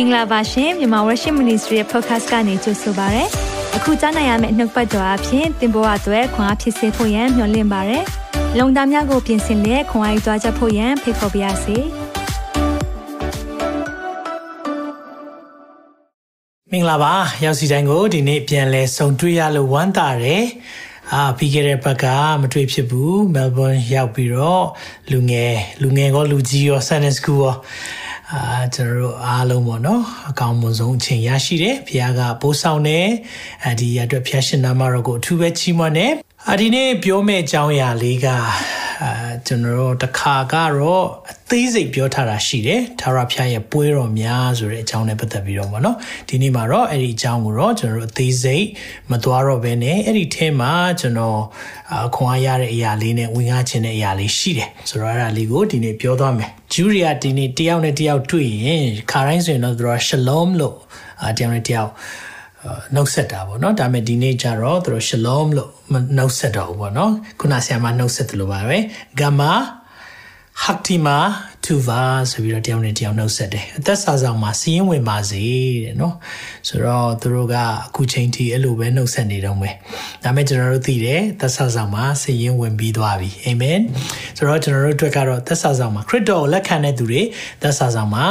င်္ဂလာပါရှင်မြန်မာ Worship Ministry ရဲ့ podcast ကနေကြိုဆိုပါရစေ။အခုကြားနိုင်ရမယ့်နှုတ်ပတ်တော်အဖြစ်သင်ပေါ်အပ်ွယ်ခွန်အားဖြစ်စေဖို့ယံမျှဝင့်ပါရစေ။လုံတာများကိုပြင်ဆင်လက်ခွန်အားယူကြားချက်ဖို့ယံဖိတ်ခေါ်ပါရစေ။မင်္ဂလာပါရောက်စီတိုင်းကိုဒီနေ့ပြန်လဲဆုံတွေ့ရလို့ဝမ်းသာတယ်အာပြီးခဲ့တဲ့ဘက်ကမတွေ့ဖြစ်ဘူးမဲလ်ဘွန်းရောက်ပြီးတော့လူငယ်လူငယ်ကောလူကြီးရော Sunday School ရော အာကျွန်တော်တို့အားလုံးပေါ့နော်အကောင်းမွန်ဆုံးအချိန်ရရှိတယ်ဘုရားကပိုးဆောင်တယ်အဒီရအတွက်ဖျားရှင်နာမတော်ကိုအထူးပဲချီးမွမ်းတယ်အဒီနေ့ပြောမယ့်အကြောင်းအရာလေးကအာ ကျွန်တော်တို့တခါကတော့အသေးစိတ်ပြောထားတာရှိတယ်ထာဝရဘုရားရဲ့ပွဲတော်များဆိုတဲ့အကြောင်းနဲ့ပတ်သက်ပြီးတော့ပေါ့နော်ဒီနေ့မှာတော့အဲ့ဒီအကြောင်းကိုတော့ကျွန်တော်တို့အသေးစိတ်မသွားတော့ဘဲနဲ့အဲ့ဒီထဲမှာကျွန်တော်အခွန်အားရတဲ့အရာလေးနဲ့ဝင်ကားခြင်းတဲ့အရာလေးရှိတယ်ဆိုတော့အဲ့ဒါလေးကိုဒီနေ့ပြောသွားမယ်ဂျူရီယာဒီနေ့တယောက်နဲ့တယောက်တွေ့ရင်ခါတိုင်းဆိုရင်တော့သူတို့ရှလုံလို့အတယောက်နဲ့တယောက် နှုတ်ဆက်တာပေါ့နော်ဒါပေမဲ့ဒီနေ့ကျတော့သူတို့ shalom လို့နှုတ်ဆက်တော့ဘူးပေါ့နော်ခုနဆရာမနှုတ်ဆက်တယ်လို့ပါပဲ gamma haktima tuva ဆိုပြီးတော့တယောက်နဲ့တယောက်နှုတ်ဆက်တယ်အသက်စာဆောင်မှာစီးရင်ဝင်ပါစေတဲ့နော်ဆိုတော့သူတို့ကအခုချိန်ထိအဲ့လိုပဲနှုတ်ဆက်နေတော့မယ်ဒါပေမဲ့ကျွန်တော်တို့သိတယ်သက်စာဆောင်မှာစီးရင်ဝင်ပြီးသွားပြီအာမင်ဆိုတော့ကျွန်တော်တို့အတွက်ကတော့သက်စာဆောင်မှာခရစ်တော်ကိုလက်ခံတဲ့သူတွေသက်စာဆောင်မှာ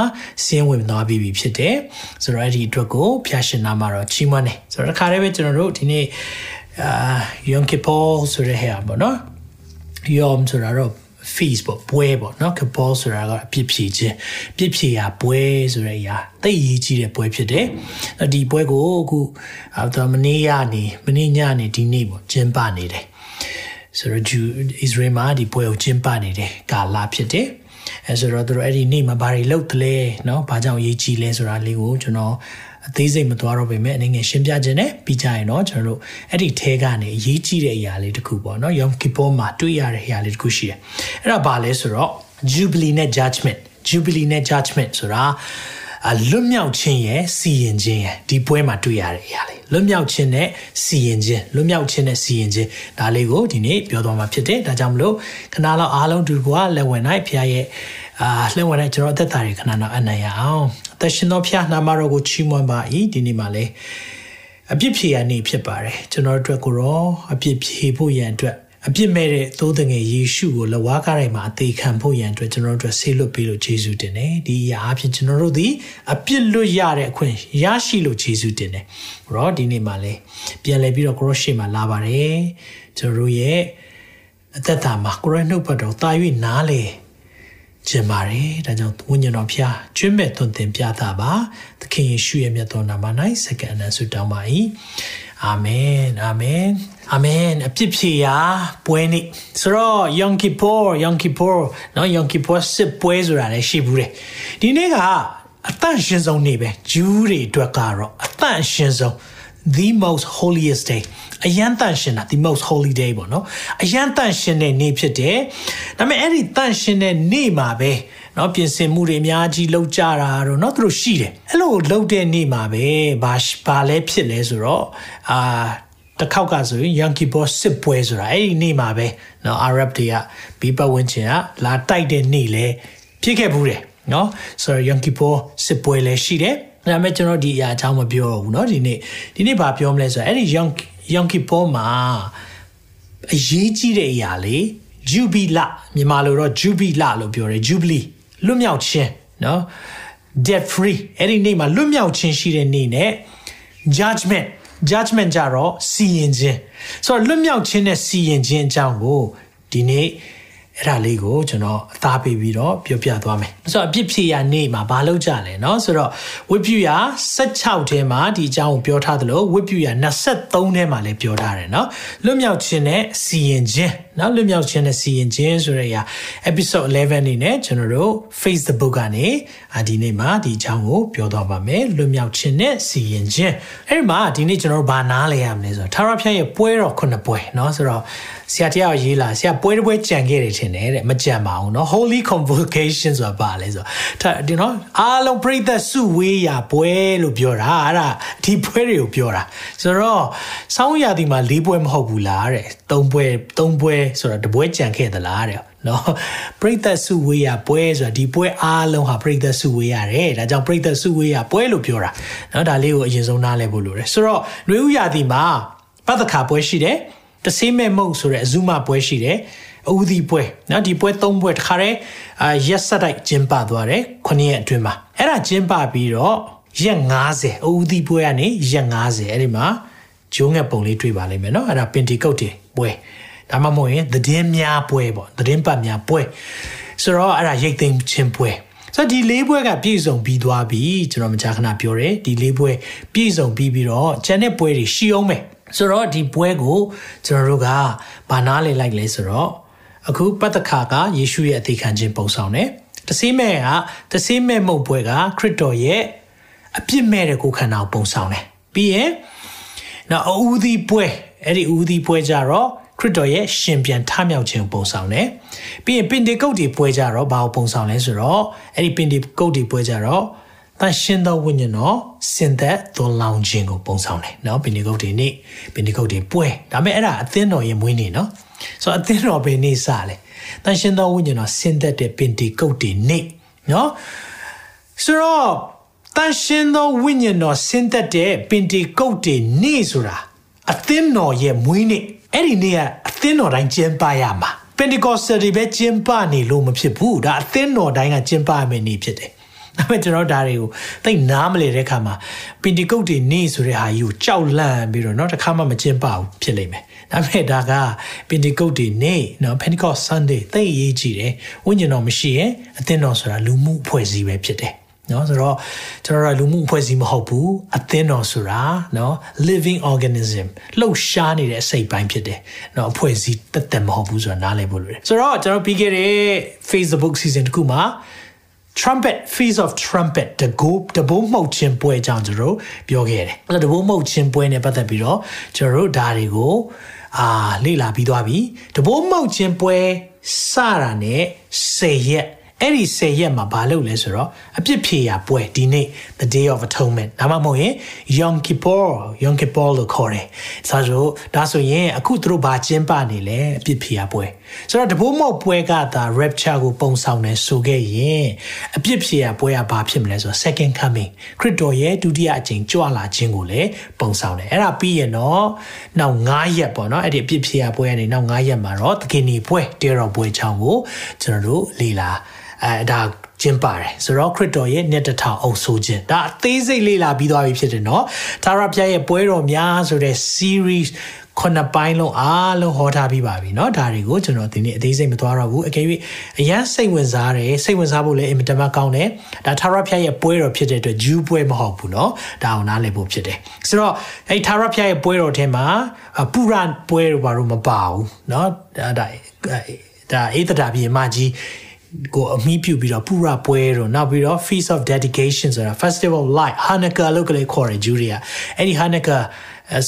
စီးရင်ဝင်သွားပြီဖြစ်တယ်ဆိုတော့အဲ့ဒီအတွက်ကိုဖျာရှင်နာမှာတော့ချီးမွမ်းတယ်ဆိုတော့တစ်ခါတည်းပဲကျွန်တော်တို့ဒီနေ့အာ Yom Kippur ဆိုတဲ့ဟဲ့ပါနော် Yom ဆိုတာတော့ feast ပေါ့ပွဲပေါ့နော်ကဘောဆိုတာကအပြစ်ဖြေခြင်းပြစ်ဖြေရာပွဲဆိုတဲ့အရာသိရည်ကြီးတဲ့ပွဲဖြစ်တယ်ဒီပွဲကိုအခုတော့မနေ့ကနေမနေ့ညနေဒီနေ့ပေါ့ကျင်းပနေတယ်ဆိုတော့ဂျူဣသရေလမှာဒီပွဲကိုကျင်းပနေတဲ့ကာလဖြစ်တယ်အဲဆိုတော့တို့အဲ့ဒီနေ့မှာဘာတွေလုပ်သလဲเนาะဘာကြောင့်ရေးကြည့်လဲဆိုတာလေးကိုကျွန်တော် အသေးစိတ်မသွားတော့ပေမဲ့အနေငယ်ရှင်းပြခြင်းနဲ့ပြီးကြရင်တော့ကျွန်တော်တို့အဲ့ဒီထဲကနေအရေးကြီးတဲ့အရာလေးတစ်ခုပေါ့နော် Yom Kippur မှာတွေ့ရတဲ့အရာလေးတစ်ခုရှိတယ်အဲ့ဒါဘာလဲဆိုတော့ Jubilee နဲ့ Judgment Jubilee နဲ့ Judgment ဆိုတာအလွတ်မြောက်ခြင်းရဲ့စီရင်ခြင်းရဲ့ဒီပွဲမှာတွေ့ရတဲ့အရာလေးလွတ်မြောက်ခြင်းနဲ့စီရင်ခြင်းလွတ်မြောက်ခြင်းနဲ့စီရင်ခြင်းဒါလေးကိုဒီနေ့ပြောသွားမှာဖြစ်တယ်ဒါကြောင့်မလို့ခဏလောက်အားလုံးတူကလက်ဝင်နိုင်ဖခင်ရဲ့အာလက်ဝင်နိုင်ကျွန်တော်အသက်တာတွေခဏတော့အနံ့ရအောင် အသက်ရှင်သောဖခင်နာမတော်ကိုချီးမွမ်းပါ၏ဒီနေ့မှာလည်းအပြစ်ဖြေရနေဖြစ်ပါတယ်ကျွန်တော်တို့အတွက်ကိုရောအပြစ်ဖြေဖို့ရန်အတွက်အပြစ်မဲ့တဲ့သိုးတငယ်ယေရှုကိုလဝါးကားတိုင်းမှာအသေးခံဖို့ရန်အတွက်ကျွန်တော်တို့အတွက်ဆေးလွတ်ပေးလို့ယေရှုတင်တယ်ဒီအရာအဖြစ်ကျွန်တော်တို့ဒီအပြစ်လွတ်ရတဲ့အခွင့်ရရှိလို့ယေရှုတင်တယ်ရောဒီနေ့မှာလဲပြန်လဲပြီးတော့ကိုရောရှေ့မှာလာပါတယ်ကျွန်တော်တို့ရဲ့အသက်တာမှာကိုရောနှုတ်ပတ်တော်တာ၍နားလေ ကျင်ပါတယ်ဒါကြောင့်ဝိညာဉ်တော်ဖျားကျွမ်းမဲ့သွန်သင်ပြတာပါသခင်ယေရှုရဲ့မြတ်တော်နာမ၌စက္ကန့်အနံဆုတောင်းပါ၏အာမင်အာမင်အာမင်အပြစ်ဖြေရာပွဲနေ့ဆိုတော့ Yom Kippur Yom Kippur နော် Yom Kippur စစ်ပွဲဆိုတာလည်းရှိဘူးတယ်ဒီနေ့ကအတန့်ရှင်ဆုံးနေ့ပဲဂျူးတွေအတွက်ကတော့အတန့်ရှင်ဆုံး the most holiest day အယံတန်ရှင်တာ the most holy day ပေါ့နော်အယံတန်ရှင်တဲ့နေ့ဖြစ်တယ်ဒါပေမဲ့အဲ့ဒီတန်ရှင်တဲ့နေ့မှာပဲเนาะပြင်ဆင်မှုတွေအများကြီးလုပ်ကြတာတော့เนาะသူတို့ရှိတယ်အဲ့လိုလုပ်တဲ့နေ့မှာပဲဘာဘာလဲဖြစ်လဲဆိုတော့အာတစ်ခေါက်ကဆိုရင် Yankee Boss စစ်ပွဲဆိုတာအဲ့ဒီနေ့မှာပဲเนาะ Arab တွေကဘီပတ်ဝန်းကျင်ကလာတိုက်တဲ့နေ့လဲဖြစ်ခဲ့ဘူးတယ်เนาะဆိုတော့ Yankee Boss စစ်ပွဲလဲရှိတယ် ဒါပေမဲ့ကျွန်တော်ဒီအရာအကြောင်းမပြောတော့ဘူးเนาะဒီနေ့ဒီနေ့ဘာပြောမလဲဆိုတော့အဲ့ဒီ Young Yankee Boss မှာအရေးကြီးတဲ့အရာလေး Jubila မြန်မာလိုတော့ Jubila လို့ပြောတယ် Jubilee လွတ်မြောက်ခြင်းเนาะ debt free အဲ့ဒီနေ့မှာလွတ်မြောက်ခြင်းရှိတဲ့နေ့နဲ့ judgment judgment ကြတော့စီရင်ခြင်းဆိုတော့လွတ်မြောက်ခြင်းနဲ့စီရင်ခြင်းအကြောင်းကိုဒီနေ့ အဲ့ဒါလေးကိုကျွန်တော်အသားပေးပြီးတော့ပြောပြသွားမယ်ဆိုတော့အပြစ်ဖြေရနေ့မှာဘာလုပ်ကြလဲเนาะဆိုတော့ဝိပုယ16ထဲမှာဒီအကြောင်းကိုပြောထားသလိုဝိပုယ23ထဲမှာလည်းပြောထားတယ်เนาะလွတ်မြောက်ခြင်းနဲ့စီရင်ခြင်းเนาะလွတ်မြောက်ခြင်းနဲ့စီရင်ခြင်းဆိုတဲ့အရာ episode 11နေနဲ့ကျွန်တော်တို့ Facebook ကနေဒီနေ့မှာဒီအကြောင်းကိုပြောသွားပါမယ်လွတ်မြောက်ခြင်းနဲ့စီရင်ခြင်းအဲ့ဒီမှာဒီနေ့ကျွန်တော်တို့ဘာနားလဲရမလဲဆိုတော့ထာဝရဘုရားရဲ့ပွဲတော်ခုနှစ်ပွဲเนาะဆိုတော့ဆရာတရားရေးလာဆရာပွဲတစ်ပွဲကြံခဲ့တယ်ထင် တယ်တဲ့မကြံပါဘူးเนาะ Holy Convocation ဆိုတာပါလဲဆိုတော့ဒီနော်အားလုံးပြိသက်စုဝေးရာပွဲလို့ပြောတာအဲ့ဒါဒီပွဲတွေကိုပြောတာဆိုတော့စောင်းရာဒီမှာ၄ပွဲမဟုတ်ဘူးလားတဲ့၃ပွဲ၃ပွဲဆိုတော့တပွဲကြံခဲ့သလားတဲ့ နော်ပရိသတ်စုဝေးရပွဲဆိုတာဒီပွဲအားလုံးဟာပရိသတ်စုဝေးရတယ်ဒါကြောင့်ပရိသတ်စုဝေးရပွဲလို့ပြောတာနော်ဒါလေးကိုအရင်ဆုံးနားလည်ဖို့လိုတယ်ဆိုတော့နှွေဦးရာသီမှာပတ်သက်ခါပွဲရှိတယ်တဆေးမဲ့မုတ်ဆိုတဲ့အဇုမပွဲရှိတယ် အူဒီပွဲနော်ဒီပွဲ၃ပွဲတခါတည်းအာရက်ဆက်တိုက်ကျင်းပသွားတယ်ခုနှစ်ရက်အတွင်းမှာအဲ့ဒါကျင်းပပြီးတော့ရက်90အူဒီပွဲကနေရက်90အဲ့ဒီမှာဂျုံငက်ပုံလေးတွေ့ပါလိမ့်မယ်နော်အဲ့ဒါပင်တီကုတ်တင်ပွဲဒါမှမဟုတ်ရင်သတင်းများပွဲပေါ့သတင်းပတ်များပွဲဆိုတော့အဲ့ဒါရိတ်သိမ်းခြင်းပွဲဆိုတော့ဒီလေးပွဲကပြည့်စုံပြီးသွားပြီကျွန်တော်မကြာခဏပြောတယ်ဒီလေးပွဲပြည့်စုံပြီးပြီးတော့ကျန်တဲ့ပွဲတွေရှိအောင်မယ်ဆိုတော့ဒီပွဲကိုကျွန်တော်တို့ကဘာနားလေလိုက်လဲဆိုတော့ အခုပတ္တခါကယေရှုရဲ့အသေးခံခြင်းပုံဆောင်တယ်တဆေးမဲ့ကတဆေးမဲ့မုတ်ပွဲကခရစ်တော်ရဲ့အပြစ်မဲ့တဲ့ကိုယ်ခန္ဓာကိုပုံဆောင်တယ်ပြီးရင်နောက်အူဒီပွဲအဲ့ဒီအူဒီပွဲကြတော့ခရစ်တော်ရဲ့ရှင်ပြန်ထမြောက်ခြင်းပုံဆောင်တယ်ပြီးရင်ပင်တေကုတ်တီပွဲကြတော့ဘာကိုပုံဆောင်လဲဆိုတော့အဲ့ဒီပင်တေကုတ်တီပွဲကြတော့တန်ရှင်သောဝိညာဉ်တော်စင်သက်သွန်လောင်းခြင်းကိုပုံဆောင်တယ်เนาะပင်ဒီကုတ်ဒီနေ့ပင်ဒီကုတ်ဒီပွဲဒါပေမဲ့အဲ့ဒါအသင်းတော်ရဲ့မွေးနေ့เนาะ ဆိုတော့အသင်းတော်ဘယ်နေ့စလဲတန်ရှင်သောဝိညာဉ်တော်စင်သက်တဲ့ပင်ဒီကုတ်ဒီနေ့เนาะဆိုတော့တန်ရှင်သောဝိညာဉ်တော်စင်သက်တဲ့ပင်ဒီကုတ်ဒီနေ့ဆိုတာအသင်းတော်ရဲ့မွေးနေ့အဲ့ဒီနေ့ကအသင်းတော်တိုင်းကျင်းပရမှာ Pentecostal တွေပဲကျင်းပနေလို့မဖြစ်ဘူးဒါအသင်းတော်တိုင်းကကျင်းပရမယ့်နေ့ဖြစ်တယ်ဒါပေမဲ့ကျွန်တော်ဒါတွေကိုသိနားမလဲတဲ့ခါမှာပင်တီကုတ်တွေနေဆိုတဲ့ဟာကြီးကိုကြောက်လန့်ပြီးတော့เนาะတစ်ခါမှမကျင်းပဘူးဖြစ်လိမ့်မယ် ဒါပေမဲ့ဒါကပင်တီကုတ်တွေနေ့နော် Pentecost Sunday သိအရေးကြီးတယ်ဝိညာဉ်တော်မရှိရင်အသင်းတော်ဆိုတာလူမှုအဖွဲ့အစည်းပဲဖြစ်တယ်နော်ဆိုတော့ကျွန်တော်တို့လူမှုအဖွဲ့အစည်းမဟုတ်ဘူးအသင်းတော်ဆိုတာနော် living organism လှုပ်ရှားနေတဲ့အစိတ်ပိုင်းဖြစ်တယ်နော်အဖွဲ့အစည်းတက်တက်မဟုတ်ဘူးဆိုတာနားလည်ဖို့လိုတယ်ဆိုတော့ကျွန်တော်ပြီးခဲ့တဲ့ Facebook season တခုမှာ trumpet feast of trumpet တကူတဘိုးမှုတ်ခြင်းပွဲအကြောင်းကျွန်တော်ပြောခဲ့တယ်အဲ့တော့တဘိုးမှုတ်ခြင်းပွဲနဲ့ပတ်သက်ပြီးတော့ကျွန်တော်တို့ဒါတွေကို အာလေ့လာပြီးသွားပြီတဘိုးမှုတ်ခြင်းပွဲစတာနဲ့10ရက်အဲ့ဒီ10ရက်မှာဘာလုပ်လဲဆိုတော့အပြစ်ဖြေရာပွဲဒီနေ့ the day of atonement ဒါမှမဟုတ်ရင် Yom Kippur Yom Kippur လို့ခေါ်တယ်။ဆိုတော့ဒါဆိုရင်အခုသူတို့ဘာကျင်းပနေလဲအပြစ်ဖြေရာပွဲ။ဆိုတော့တဘိုးမောက်ပွဲကသာ rapture ကိုပုံဆောင်နေဆိုခဲ့ရင်အပြစ်ဖြေရာပွဲကဘာဖြစ်မလဲဆိုတော့ second coming ခရစ်တော်ရဲ့ဒုတိယအကြိမ်ကြွလာခြင်းကိုလည်းပုံဆောင်တယ်။အဲ့ဒါပြီးရင်တော့နောက်9ရက်ပေါ့နော်အဲ့ဒီအပြစ်ဖြေရာပွဲကနေနောက်9ရက်မှာတော့သခင်ကြီးပွဲတေရောပွဲချောင်းကိုကျွန်တော်တို့လေ့လာအဲဒါကျင်းပါတယ်ဆိုတော့ခရစ်တော်ရဲ့နှစ်တထောင်အုပ်ဆိုခြင်းဒါအသေးစိတ်လေ့လာပြီးသွားပြီဖြစ်တယ်နော်သာရဖျားရဲ့ပွဲတော်များဆိုတဲ့ series ခုနှစ်ပိုင်းလုံးအားလုံးဟောထားပြီးပါပြီเนาะဒါတွေကိုကျွန်တော်ဒီနေ့အသေးစိတ်မသွားတော့ဘူးအကယ်၍အရန်စိတ်ဝင်စားတယ်စိတ်ဝင်စားဖို့လည်းအင်မတန်မှကောင်းတယ်ဒါသာရဖျားရဲ့ပွဲတော်ဖြစ်တဲ့အတွက်ဂျူးပွဲမဟုတ်ဘူးเนาะဒါအောင်နားလည်ဖို့ဖြစ်တယ်ဆိုတော့အဲသာရဖျားရဲ့ပွဲတော်ထဲမှာပူရပွဲတော်ဘာလို့မပါဘူးเนาะဒါဒါဒါအေးတတာပြေမကြီးကိုအမိပြုပြီးတော့ပူရပွဲတော့နောက်ပြီးတော့ Feast of Dedication ဆိုတာ Festival of Light Hanukkah လို့ကလေးခေါ်တယ်ဂျူရီယာအဲ့ဒီ Hanukkah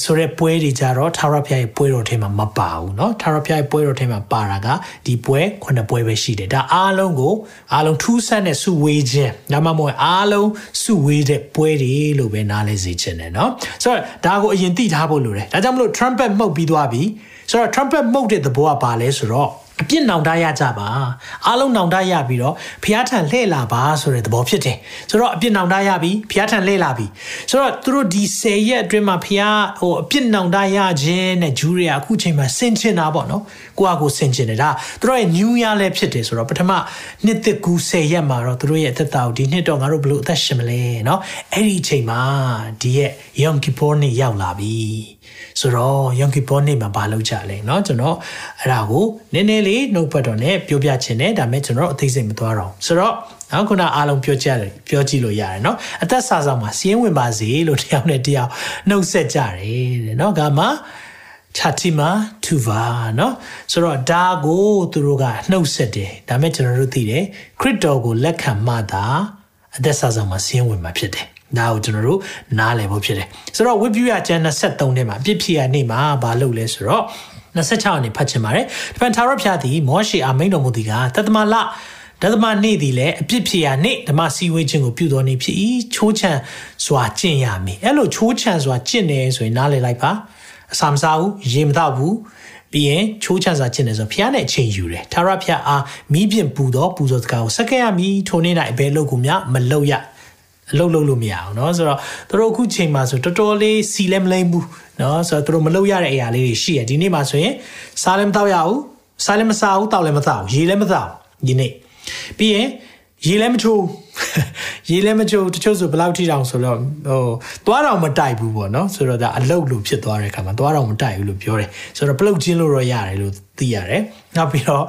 ဆိုတဲ့ပွဲတွေကြတော့ထာဝရဘုရားရဲ့ပွဲတော်ထဲမှာမပါဘူးเนาะထာဝရဘုရားရဲ့ပွဲတော်ထဲမှာပါတာကဒီပွဲခုနှစ်ပွဲပဲရှိတယ်ဒါအားလုံးကိုအားလုံးထူးဆန်းတဲ့စုဝေးခြင်းဒါမှမဟုတ်အားလုံးစုဝေးတဲ့ပွဲတွေလို့ပဲနားလဲစေချင်တယ်เนาะဆိုတော့ဒါကိုအရင်သိထားဖို့လိုတယ်ဒါကြောင့်မလို့ trumpet မှုတ်ပြီးသွားပြီဆိုတော့ trumpet မှုတ်တဲ့သဘောကဘာလဲဆိုတော့ အပြစ်နောင်တရကြပါအားလုံးနောင်တရပြီးတော့ဖျားထန်လှဲ့လာပါဆိုတဲ့သဘောဖြစ်တယ်ဆိုတော့အပြစ်နောင်တရပြီးဖျားထန်လှဲ့လာပြီဆိုတော့သူတို့ဒီ10ရက်အတွင်းမှာဖျားဟိုအပြစ်နောင်တရခြင်းနဲ့ဂျူးတွေကအခုချိန်မှာဆင်ချင်တာပေါ့နော်ကိုကကိုဆင်ချင်တယ်ဒါသူတို့ရဲ့ new year လည်းဖြစ်တယ်ဆိုတော့ပထမနှစ်သက်ကူ10ရက်မှာတော့သူတို့ရဲ့အသက်တာကိုဒီနှစ်တော့ငါတို့ဘလို့အသက်ရှင်မလဲเนาะအဲ့ဒီအချိန်မှာဒီရဲ့ Yom Kippur နေ့ရောက်လာပြီ ဆိုတော့ Yom Kippur နေ့မှာဘာလုပ်ကြလဲเนาะကျွန်တော်အဲ့ဒါကိုနည်းနည်းလေးနှုတ်ပတ်တော်နဲ့ပြောပြချင်တယ်ဒါပေမဲ့ကျွန်တော်အသေးစိတ်မသွားတော့ဆိုတော့နောက်ခုနအားလုံးပြောကြတယ်ပြောကြည့်လို့ရတယ်เนาะအသက်စာဆောင်မှာစီးရင်ဝင်ပါစေလို့တယောက်နဲ့တယောက်နှုတ်ဆက်ကြတယ်တဲ့เนาะကမှချာတီမာတူဗာเนาะဆိုတော့ဒါကိုသူတို့ကနှုတ်ဆက်တယ်ဒါပေမဲ့ကျွန်တော်တို့သိတယ်ခရစ်တော်ကိုလက်ခံမှသာအသက်စာဆောင်မှာစီးရင်ဝင်မှာဖြစ်တယ် ဒါကိုကျွန်တော်တို့နားလည်ဖို့ဖြစ်တယ်ဆိုတော့ဝိပ္ပယကျမ်း23ထဲမှာအပြစ်ဖြေရနေ့မှာဘာလုပ်လဲဆိုတော့26အနေဖတ်ချင်ပါတယ်။တပန်သာရဖျားသည်မောရှေအမိန်တော်မူသည်ကတသမလဒသမနေ့သည်လည်းအပြစ်ဖြစ်ရာနေ့ဓမ္မစီဝေးခြင်းကိုပြုတော်နေဖြစ်၏ချိုးချံစွာကျင့်ရမည်အဲ့လိုချိုးချံစွာကျင့်နေဆိုရင်နားလည်လိုက်ပါအစာမစားဘူးရေမသောက်ဘူးပြီးရင်ချိုးချစွာကျင့်တယ်ဆိုဖះနဲ့အချိန်ယူတယ်ထာဝရဖះအားမိပြင်ပူတော့ပူဇော်စကားကိုစက္ကရမီထိုနေ့၌အဘယ်လို့ကိုမြမလုပ်ရ အလုပ်လုပ်လို့မရအောင်เนาะဆိုတော့တို့အခုချိန်မှာဆိုတော်တော်လေးစီလည်းမလိမ့်ဘူးเนาะဆိုတော့တို့မလုပ်ရတဲ့အရာလေးတွေရှိရဒီနေ့မှာဆိုရင်စားလည်းမတောက်ရဘူးစားလည်းမစားဘူးတောက်လည်းမတောက်ရေလည်းမတောက်ဒီနေ့ပြီးရင်ရေလည်းမချိုးရေလည်းမချိုးတချို့ဆိုဘယ်လောက်ထိတောင်ဆိုတော့ဟိုသွားတော့မတိုက်ဘူးပေါ့နော်ဆိုတော့ဒါအလုတ်လို့ဖြစ်သွားတဲ့အခါမှာသွားတော့မတိုက်ဘူးလို့ပြောတယ်ဆိုတော့ပလုတ်ချင်းလို့တော့ရတယ်လို့သိရတယ်နောက်ပြီးတော့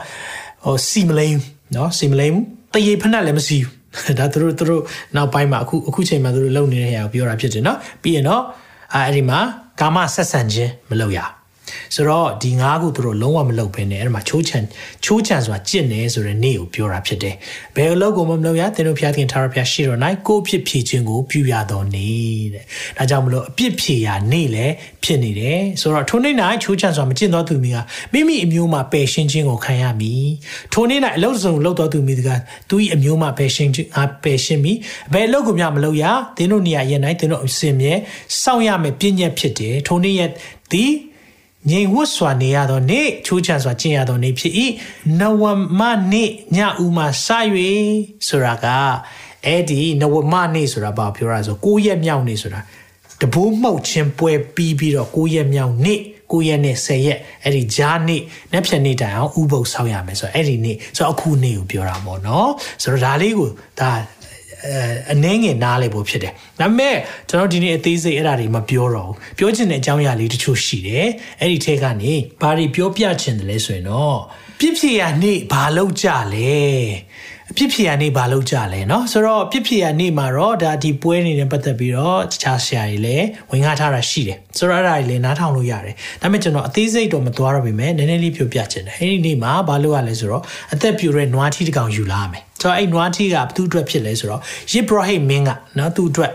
ဟိုစီမလိန်နော်စီမလိန်တရေဖက်နဲ့လည်းမစီဘူး ဒါသူတို့သူတို့နောက်ပိုင်းမှာအခုအခုချိန်မှာသူတို့လုံနေတဲ့နေရာကိုပြောတာဖြစ်တယ်နော်ပြီးရင်တော့အဲ့ဒီမှာကာမဆက်ဆံခြင်းမလုပ်ရဘူး ဆိုတော့ဒီငါးခုသူတို့လုံးဝမလုပ်ဘဲနဲ့အဲ့ဒါမှာချိုးချန်ချိုးချန်ဆိုတာကြင့်နေဆိုတဲ့နေ့ကိုပြောတာဖြစ်တယ်။ဘယ်အလုပ်ကိုမမလုပ်ရသင်တို့ဖျားခင်ထားရဖျားရှိတော့နိုင်ကိုဖြစ်ဖြည့်ခြင်းကိုပြုရတော်နေတဲ့။ဒါကြောင့်မလို့အပြစ်ဖြည့်ရနေ့လည်းဖြစ်နေတယ်။ဆိုတော့ထိုနေ့၌ချိုးချန်ဆိုတာမကျင့်တော်သူမိကမိမိအမျိုးမှာပယ်ရှင်းခြင်းကိုခံရမည်။ထိုနေ့၌အလုပ်စုံလုပ်တော်သူမိကသူ၏အမျိုးမှာပယ်ရှင်းခြင်းငါပယ်ရှင်းမည်။ဘယ်အလုပ်ကိုမျှမလုပ်ရသင်တို့နေရာရဲ့၌သင်တို့အစင်မြဲစောင့်ရမယ်ပြည့်ညက်ဖြစ်တယ်။ထိုနေ့ရဲ့ဒီ ငြိမ်ဝတ်စွာနေရသောနေ့ချိုးချစွာကျင့်ရသောနေ့ဖြစ်၏နဝမနေ့ညဦးမှာစ၍ဆိုတာကအဲ့ဒီနဝမနေ့ဆိုတာဘာပြောရဆို9ရက်မြောက်နေ့ဆိုတာတဘိုးမှုတ်ခြင်းပွဲပြီးပြီးတော့9ရက်မြောက်နေ့9ရက်နဲ့10ရက်အဲ့ဒီဂျားနေ့နှစ်ဖြတ်နေ့တိုင်အောင်ဥပုပ်ဆောက်ရမယ်ဆိုတော့အဲ့ဒီနေ့ဆိုတော့အခုနေ့ကိုပြောတာပေါ့နော်ဆိုတော့ဒါလေးကိုဒါ အနှင်းငယ်နားလေဖို့ဖြစ်တယ်ဒါပေမဲ့ကျွန်တော်ဒီနေ့အသေးစိတ်အဲ့ဒါတွေမပြောတော့ဘူးပြောချင်တဲ့အကြောင်းအရာလေးတချို့ရှိတယ်အဲ့ဒီထဲကနေဘာတွေပြောပြချင်တယ်လဲဆိုရင်တော့ပြစ်ဖြစ်ရနေ့ဘာလုပ်ကြလဲ အပြစ်ဖြစ်ရနေ့ဘာလုပ်ကြလဲเนาะဆိုတော့ပြစ်ဖြစ်ရနေ့မှာတော့ဒါဒီပွဲနေနဲ့ပတ်သက်ပြီးတော့တခြားဆရာကြီးလည်းဝင်ကားထားတာရှိတယ်ဆိုတော့အဲ့ဒါကြီးလည်းနားထောင်လို့ရတယ်ဒါပေမဲ့ကျွန်တော်အသေးစိတ်တော့မသွားတော့ပြီမဲ့နည်းနည်းလေးပြောပြချင်တယ်အဲ့ဒီနေ့မှာဘာလုပ်ရလဲဆိုတော့အသက်ပြိုတဲ့နွားထီးတစ်ကောင်ယူလာမယ်ဆိုတော့အဲ့နွားထီးကဘသူ့အတွက်ဖြစ်လဲဆိုတော့ယစ်ဘရဟိမင်းကเนาะသူ့အတွက်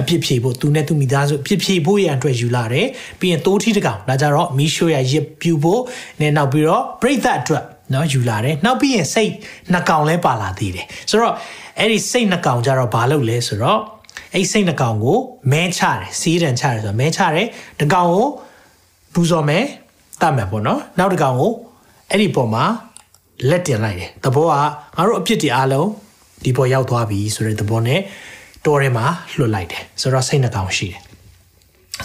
အပြစ်ဖြေဖို့သူနဲ့သူမိသားစုအပြစ်ဖြေဖို့ရန်အတွက်ယူလာတယ်ပြီးရင်တိုးထီးတကောင်ဒါကြတော့မီရှိုရရစ်ပြူဖို့နဲ့နောက်ပြီးတော့ပြိသက်အတွက် နော်ယူလာတယ်နောက်ပြီးရင်စိတ်နှစ်ကောင်လဲပါလာသေးတယ်ဆိုတော့အဲ့ဒီစိတ်နှစ်ကောင်ကြတော့ဘာလုပ်လဲဆိုတော့အဲ့စိတ်နှစ်ကောင်ကိုမဲချတယ်စီးရန်ချတယ်ဆိုတော့မဲချတယ်တကောင်ကိုပူဇော်မယ်တတ်မယ်ပေါ့နော်နောက်တကောင်ကိုအဲ့ဒီပေါ်မှာလက်တင်လိုက်တယ်သဘောကငါတို့အပြစ်တွေအားလုံးဒီပေါ်ရောက်သွားပြီဆိုတဲ့သဘောနဲ့တော်ထဲမှာလွတ်လိုက်တယ်ဆိုတော့စိတ်နှကောင်ရှိတယ်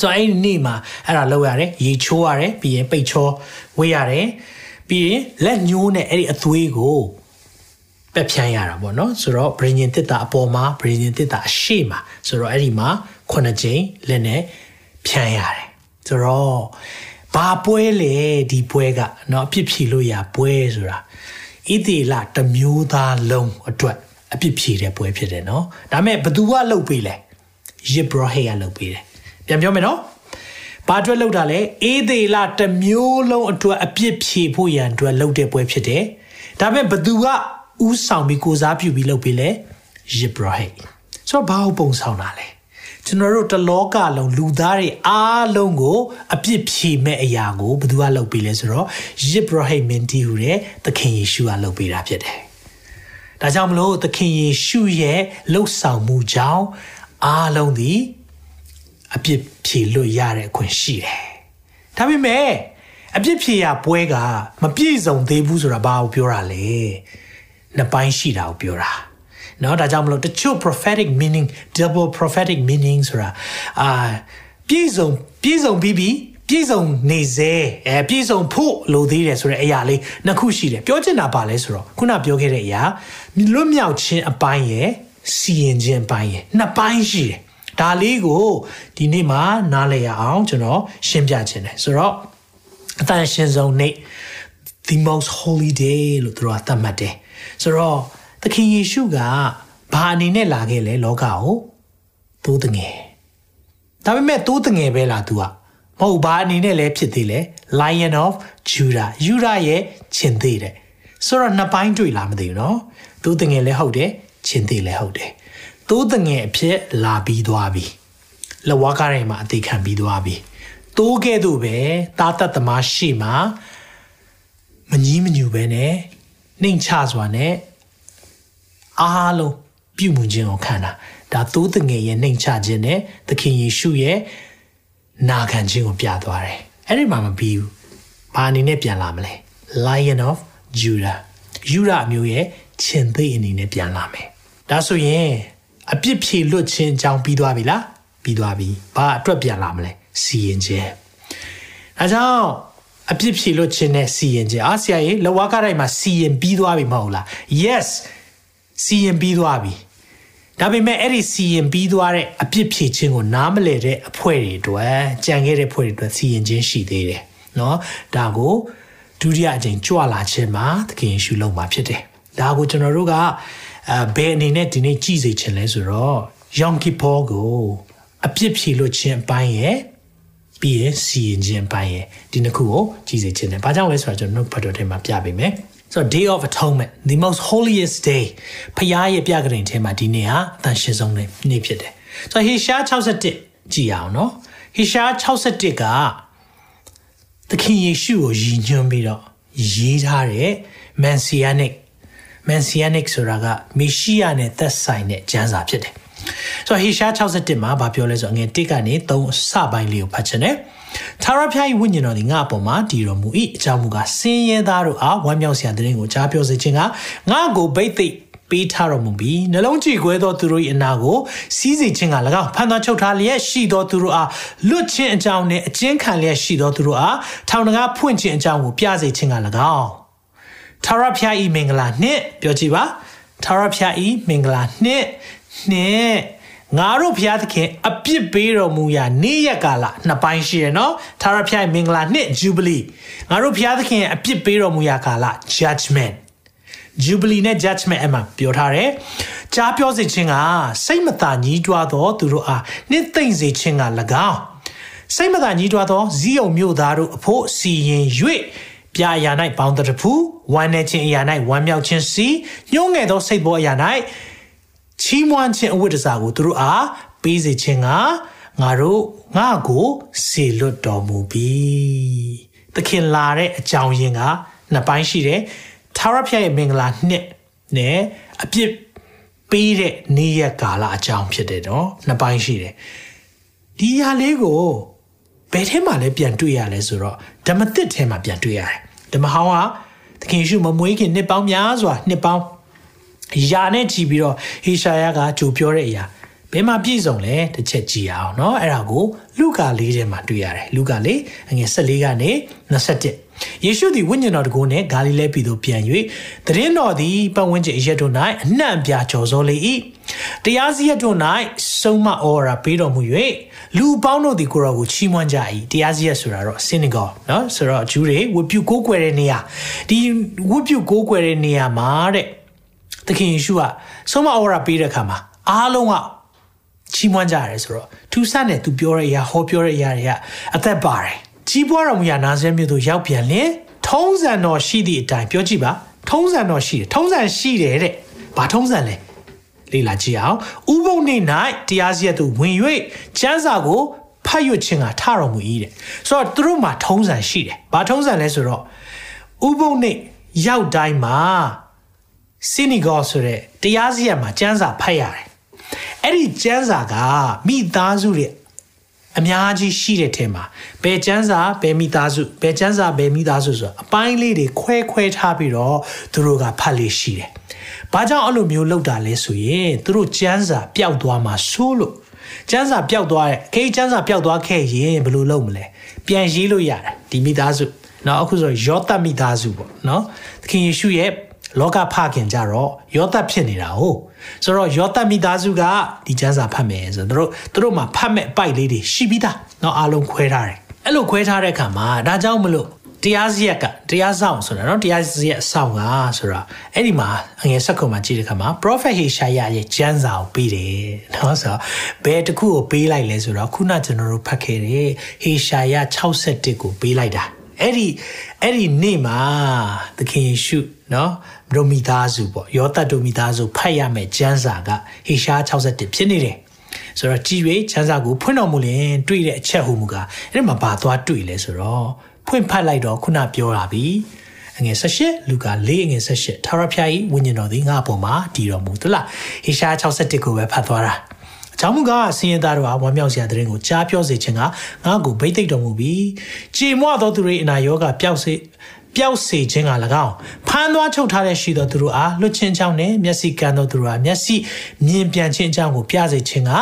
ဆိုတော့အဲ့ဒီနေ့မှာအဲ့ဒါလောက်ရတယ်ရေချိုးရတယ်ပြီးရင်ပိတ်ချောဝေးရတယ် ပြီးရင်လက်ညှိုးနဲ့အဲ့ဒီအသွေးကိုပက်ဖြန်းရတာပေါ့နော်ဆိုတော့ brain တစ်တာအပေါ်မှာ brain တစ်တာအရှိမှာဆိုတော့အဲ့ဒီမှာခုနှစ်ကြိမ်လက်နဲ့ဖြန်းရတယ်ဆိုတော့ဘာပွဲလေဒီပွဲကเนาะအဖြစ်ဖြေလို့ရပွဲဆိုတာဣတိလတမျိုးသားလုံးအတွက်အပြစ်ဖြေတဲ့ပွဲဖြစ်တယ်နော်ဒါပေမဲ့ဘသူကလှုပ်ပေးလဲယစ်ဘရဟေကလှုပ်ပေးတယ်ပြန်ပြောမယ်နော် ဘာအတွက်လှုပ်တာလဲအေးသေးလာတစ်မျိုးလုံးအတွက်အပြစ်ဖြေဖို့ရန်အတွက်လှုပ်တဲ့ပွဲဖြစ်တယ်ဒါပေမဲ့ဘသူကဥဆောင်ပြီးကိုစားပြုပြီးလှုပ်ပေးလဲယစ်ဘရဟေဆိုတော့ဘာဟုတ်ပုံဆောင်တာလဲကျွန်တော်တို့တလောကလုံးလူသားတွေအားလုံးကိုအပြစ်ဖြေမဲ့အရာကိုဘယ်သူကလုပ်ပေးလဲဆိုတော့ယစ်ဘရဟိမင်တီဟူတဲ့သခင်ယေရှုကလုပ်ပေးတာဖြစ်တယ်ဒါကြောင့်မလို့သခင်ယေရှုရဲ့လှုပ်ဆောင်မှုကြောင့်အားလုံးသည် အပြစ်ဖြေလွတ်ရတဲ့အခွင့်ရှိတယ်။ဒါပေမဲ့အပြစ်ဖြေရပွဲကမပြည့်စုံသေးဘူးဆိုတာဘာကိုပြောတာလဲ။နှစ်ပိုင်းရှိတာကိုပြောတာ။เนาะဒါကြောင့်မလို့တချို့ prophetic meaning double prophetic meaning ဆိုတာအာပြည့်စုံပြည့်စုံပြီးပြီးပြည့်စုံနေစေအဲပြည့်စုံဖို့လိုသေးတယ်ဆိုတဲ့အရာလေးနှစ်ခုရှိတယ်ပြောချင်တာပါလဲဆိုတော့ခုနပြောခဲ့တဲ့အရာလွတ်မြောက်ခြင်းအပိုင်းရယ်စီရင်ခြင်းအပိုင်းရယ်နှစ်ပိုင်းရှိတယ် ဒါလေးကိုဒီနေ့မှာနားလည်ရအောင်ကျွန်တော်ရှင်းပြခြင်းတယ်ဆိုတော့အတန်ရှင်ဆုံးနေ့ the most holy day လို့သူတို့ကသတ်မှတ်တယ်ဆိုတော့သခင်ယေရှုကဘာအနေနဲ့လာခဲ့လဲလောကကိုသိုးတငယ်ဒါပေမဲ့သိုးတငယ်ပဲလား तू ကမဟုတ်ဘာအနေနဲ့လဲဖြစ်သေးလဲ Lion of Judah Judah ရဲ့ရှင်သေးတယ်ဆိုတော့နှစ်ပိုင်းတွေ့လာမသိဘူးเนาะသိုးတငယ်လည်းဟုတ်တယ်ရှင်သေးလည်းဟုတ်တယ် သိုးတငယ်အဖြစ်လာပြီးသွားပြီလဝါကားတိုင်းမှာအသေးခံပြီးသွားပြီသိုးကဲ့သို့ပဲတာတတ်သမားရှိမှာမကြီးမညူပဲနဲ့နှိမ်ချစွာနဲ့အားလုံးပြုမှုခြင်းကိုခံတာဒါသိုးတငယ်ရဲ့နှိမ်ချခြင်းနဲ့သခင်ယေရှုရဲ့နာခံခြင်းကိုပြသွားတယ်အဲ့ဒီမှာမပြီးဘူးဘာအနေနဲ့ပြန်လာမလဲ Lion of Judah ယူဒအမျိုးရဲ့ရှင်သိအနေနဲ့ပြန်လာမယ်ဒါဆိုရင် အပြစ်ဖြေလွတ်ခြင်းအကြောင်းပြီးသွားပြီလားပြီးသွားပြီဘာအတွက်ပြန်လာမလဲစီရင်ခြင်းဒါကြောင့်အပြစ်ဖြေလွတ်ခြင်းနဲ့စီရင်ခြင်းအားဆရာကြီးလဝါကတိုင်းမှာစီရင်ပြီးသွားပြီမဟုတ်လား yes စီရင်ပြီးသွားပြီဒါပေမဲ့အဲ့ဒီစီရင်ပြီးသွားတဲ့အပြစ်ဖြေခြင်းကိုနားမလည်တဲ့အဖွဲတွေအတွက်ကြံခဲ့တဲ့ဖွဲ့တွေအတွက်စီရင်ခြင်းရှိသေးတယ်เนาะဒါကိုဒုတိယအကြိမ်ကြွလာခြင်းမှာသခင်ယေရှုလုံးမှာဖြစ်တယ်ဒါကိုကျွန်တော်တို့က အဲဘယ်အနေနဲ့ဒီနေ့ကြည်စေခြင်းလဲဆိုတော့ယောင်ကီဖောကိုအပြစ်ဖြေလို့ခြင်းအပိုင်းရဲ့ပြီးရင်စီရင်ခြင်းအပိုင်းရဲ့ဒီနှစ်ခုကိုကြည်စေခြင်းတယ်။ဘာကြောင့်လဲဆိုတော့ကျွန်တော်တို့ဖတ်တော်ထဲမှာပြပေးမယ်။ So day of atonement the most holiest day ဖခင်ရဲ့ပြကြတဲ့ထဲမှာဒီနေ့ဟာအတန်ရှင်ဆုံးနေ့ဖြစ်တယ်။ So ဟေရှာ61ကြည်အောင်နော်။ဟေရှာ61ကသခင်ယေရှုကိုယဉ်ညွှန်းပြီးတော့ရေးထားတဲ့ messianic messianic ဆိုတာကမေရှိယနဲ့သက်ဆိုင်တဲ့ကျမ်းစာဖြစ်တယ်။ဆိုတော့ဟေရှာ61မှာဗာပြောလဲဆိုအငယ်1ကနေ3စပိုင်းလေးကိုဖတ်ချင်တယ်။သာရဖျား၏ဝိညာဉ်တော်သည်ငါ့အပေါ်မှာတည်တော်မူ၏အကြောင်းမူကားဆင်းရဲသားတို့အားဝမ်းမြောက်စရာတဲ့ရင်ကိုကြားပြောစေခြင်းကငါ့ကိုဗိတ်သိက်ပေးထားတော်မူပြီးနှလုံးကြည်ခွဲသောသူတို့၏အနာကိုစီးစေခြင်းက၎င်းဖန်သွားချုပ်ထားလျက်ရှိသောသူတို့အားလွတ်ခြင်းအကြောင်းနှင့်အကျဉ်းခံလျက်ရှိသောသူတို့အားထောင်တကားဖွင့်ခြင်းအကြောင်းကိုပြစေခြင်းက၎င်း ထာဝရဘုရားဤမင်္ဂလာနှင့်ပြောကြည့်ပါထာဝရဘုရားဤမင်္ဂလာနှင့်နှင့်ငါတို့ဘုရားသခင်အပြစ်ပေးတော်မူရာနေ့ရက်ကာလနှစ်ပိုင်းရှိရနော်ထာဝရဘုရားမင်္ဂလာနှင့် jubilee ငါတို့ဘုရားသခင်အပြစ်ပေးတော်မူရာကာလ judgment jubilee နဲ့ judgment အမှပြောထားတယ်ကြားပြောစေခြင်းကစိတ်မသာညှိတွားသောသူတို့အားနှစ်သိမ့်စေခြင်းက၎င်းစိတ်မသာညှိတွားသောဇီးုံမြို့သားတို့အဖို့စီရင်၍ ပြာအရာ၌ပေါင်းတဖူဝမ်းနေခြင်းအရာ၌ဝမ်းမြောက်ခြင်းစီညှိုးငယ်သောစိတ်ပေါ်အရာ၌ချီးမွမ်းခြင်းအဝတ်တစားကိုသူတို့အားပေးစေခြင်းကငါတို့ငါကိုစေလွတ်တော်မူပြီသခင်လာတဲ့အကြောင်းရင်းကနှစ်ပိုင်းရှိတယ်ထာဝရဘုရားရဲ့မင်္ဂလာနှစ်နဲ့အပြစ်ပေးတဲ့နေ့ရက်ကာလအကြောင်းဖြစ်တယ်နော်နှစ်ပိုင်းရှိတယ်ဒီဟာလေးကိုဘယ်ထဲမှာလဲပြန်တွေ့ရလဲဆိုတော့ဓမ္မသစ်ထဲမှာပြန်တွေ့ရတယ် ဓမ္မဟောင်းကသခင်ယေရှုမမွေးခင်နှစ်ပေါင်းများစွာနှစ်ပေါင်းယာနဲ့ကြည်ပြီးတော့ဟေရှာယကကြိုပြောတဲ့အရာ ဘယ်မှာပြည့်စုံလဲတစ်ချက်ကြည့်အောင်เนาะအဲ့ဒါကိုလူကာလေးထဲမှာတွေ့ရတယ်လူကာလေးအငယ်14ကနေ21ယေရှုသည်ဝိညာဉ်တော်တကူနှင့်ဂါလိလဲပြည်သို့ပြန်၍တရင်တော်သည်ပတ်ဝန်းကျင်အရက်တို့၌အနှံ့ပြာကျော်စောလေ၏တရားစီရက်တို့၌ဆုံးမဩရာပေးတော်မူ၍လူပေါင်းတို့သည်ကိုရောကိုချီးမွမ်းကြ၏တရားစီရက်ဆိုတာတော့ synagogue เนาะဆိုတော့ဂျူးတွေဝတ်ပြုကိုးကွယ်တဲ့နေရာဒီဝတ်ပြုကိုးကွယ်တဲ့နေရာမှာတဲ့သခင်ယေရှုကဆုံးမဩရာပေးတဲ့အခါမှာအားလုံးက ချီးမွမ်းကြရတယ်ဆိုတော့သူစနဲ့သူပြောတဲ့အရာဟောပြောတဲ့အရာတွေကအသက်ပါတယ်ကြီးပွားတော်မူရာနာဇရက်မြို့သို့ရောက်ပြန်လင်ထုံးစံတော်ရှိသည့်အတိုင်းပြောကြည့်ပါထုံးစံတော်ရှိတယ်ထုံးစံရှိတယ်တဲ့ဘာထုံးစံလဲလေ့လာကြည့်အောင်ဥပုံနေ၌တရားစီရသို့ဝင်၍ကျမ်းစာကိုဖတ်ရွတ်ခြင်းကထတော်မူ၏တဲ့ဆိုတော့သူတို့မှာထုံးစံရှိတယ်ဘာထုံးစံလဲဆိုတော့ဥပုံနေရောက်တိုင်းမှာစီနီဂေါဆိုတဲ့တရားစီရမှာကျမ်းစာဖတ်ရတယ် အဲ့ဒီကျန်းစာကမိသားစုတွေအများကြီးရှိတဲ့ထဲမှာဘယ်ကျန်းစာဘယ်မိသားစုဘယ်ကျန်းစာဘယ်မိသားစုဆိုတော့အပိုင်းလေးတွေခွဲခွဲထားပြီးတော့သူတို့ကဖတ်လေးရှိတယ်။ဘာကြောင့်အဲ့လိုမျိုးလုပ်တာလဲဆိုရင်သူတို့ကျန်းစာပျောက်သွားမှာဆိုးလို့ကျန်းစာပျောက်သွားတဲ့ခေကျန်းစာပျောက်သွားခဲ့ရင်ဘယ်လိုလုပ်မလဲပြန်ရေးလို့ရတယ်ဒီမိသားစုနော်အခုဆိုရောသမိသားစုပေါ့နော်သခင်ယေရှုရဲ့ လောကဖခင်ကြတော့ယောသဖြစ်နေတာဟုတ်ဆိုတော့ယောသမိသားစုကဒီကျမ်းစာဖတ်မယ်ဆိုတော့သူတို့သူတို့မှာဖတ်မဲ့အပိုက်လေးတွေရှိပြီးသားเนาะအားလုံးခွဲထားတယ်အဲ့လိုခွဲထားတဲ့အခါမှာဒါကြောင့်မလို့တရားစရက်ကတရားဆောင်ဆိုတာเนาะတရားစရက်ဆောင်ကဆိုတာအဲ့ဒီမှာအငယ်ဆက်ခုမှာကြည့်တဲ့အခါမှာ prophet Heshaya ရဲ့ကျမ်းစာကိုပေးတယ်เนาะဆိုတော့ဘယ်တစ်ခုကိုပေးလိုက်လဲဆိုတော့ခုနကျွန်တော်တို့ဖတ်ခဲ့တဲ့ Heshaya 61ကိုပေးလိုက်တာအဲ့ဒီအဲ့ဒီနေ့မှာသခင်ယေရှုเนาะ ဒိုမီသားစုပေါ့ယောသတ်ဒိုမီသားစုဖတ်ရမယ်ကျမ်းစာကဟေရှား61ဖြစ်နေတယ်ဆိုတော့ကြည်၍ကျမ်းစာကိုဖွင့်တော်မူလင်တွေ့တဲ့အချက်ဟူမူကားအဲ့ဒီမှာဘာသွားတွေ့လဲဆိုတော့ဖွင့်ဖတ်လိုက်တော့ခုနပြောတာပြီအငယ်78လူကာ4အငယ်78ထာဝရဘုရား၏ဝိညာဉ်တော်သည်ငါ့အပေါ်မှာတည်တော်မူသလားဟေရှား61ကိုပဲဖတ်သွားတာအကြောင့်မူကားဆင်းရဲသားတို့ဟာဝမ်းမြောက်စရာတဲ့ရင်ကိုကြားပြောစေခြင်းကငါ့ကိုဗိတ်သိက်တော်မူပြီးကြေမွသောသူတွေအနာရောဂါပျောက်စေ ပျောက်စေခြင်းက၎င်းဖမ်းသွားချုပ်ထားတဲ့ရှိသောသူတို့အားလွတ်ချင်းချောင်းနဲ့မျက်စိကန်းသောသူတို့အားမျက်စိမြင်ပြန်ခြင်းအကြောင်းကိုပြစေခြင်းက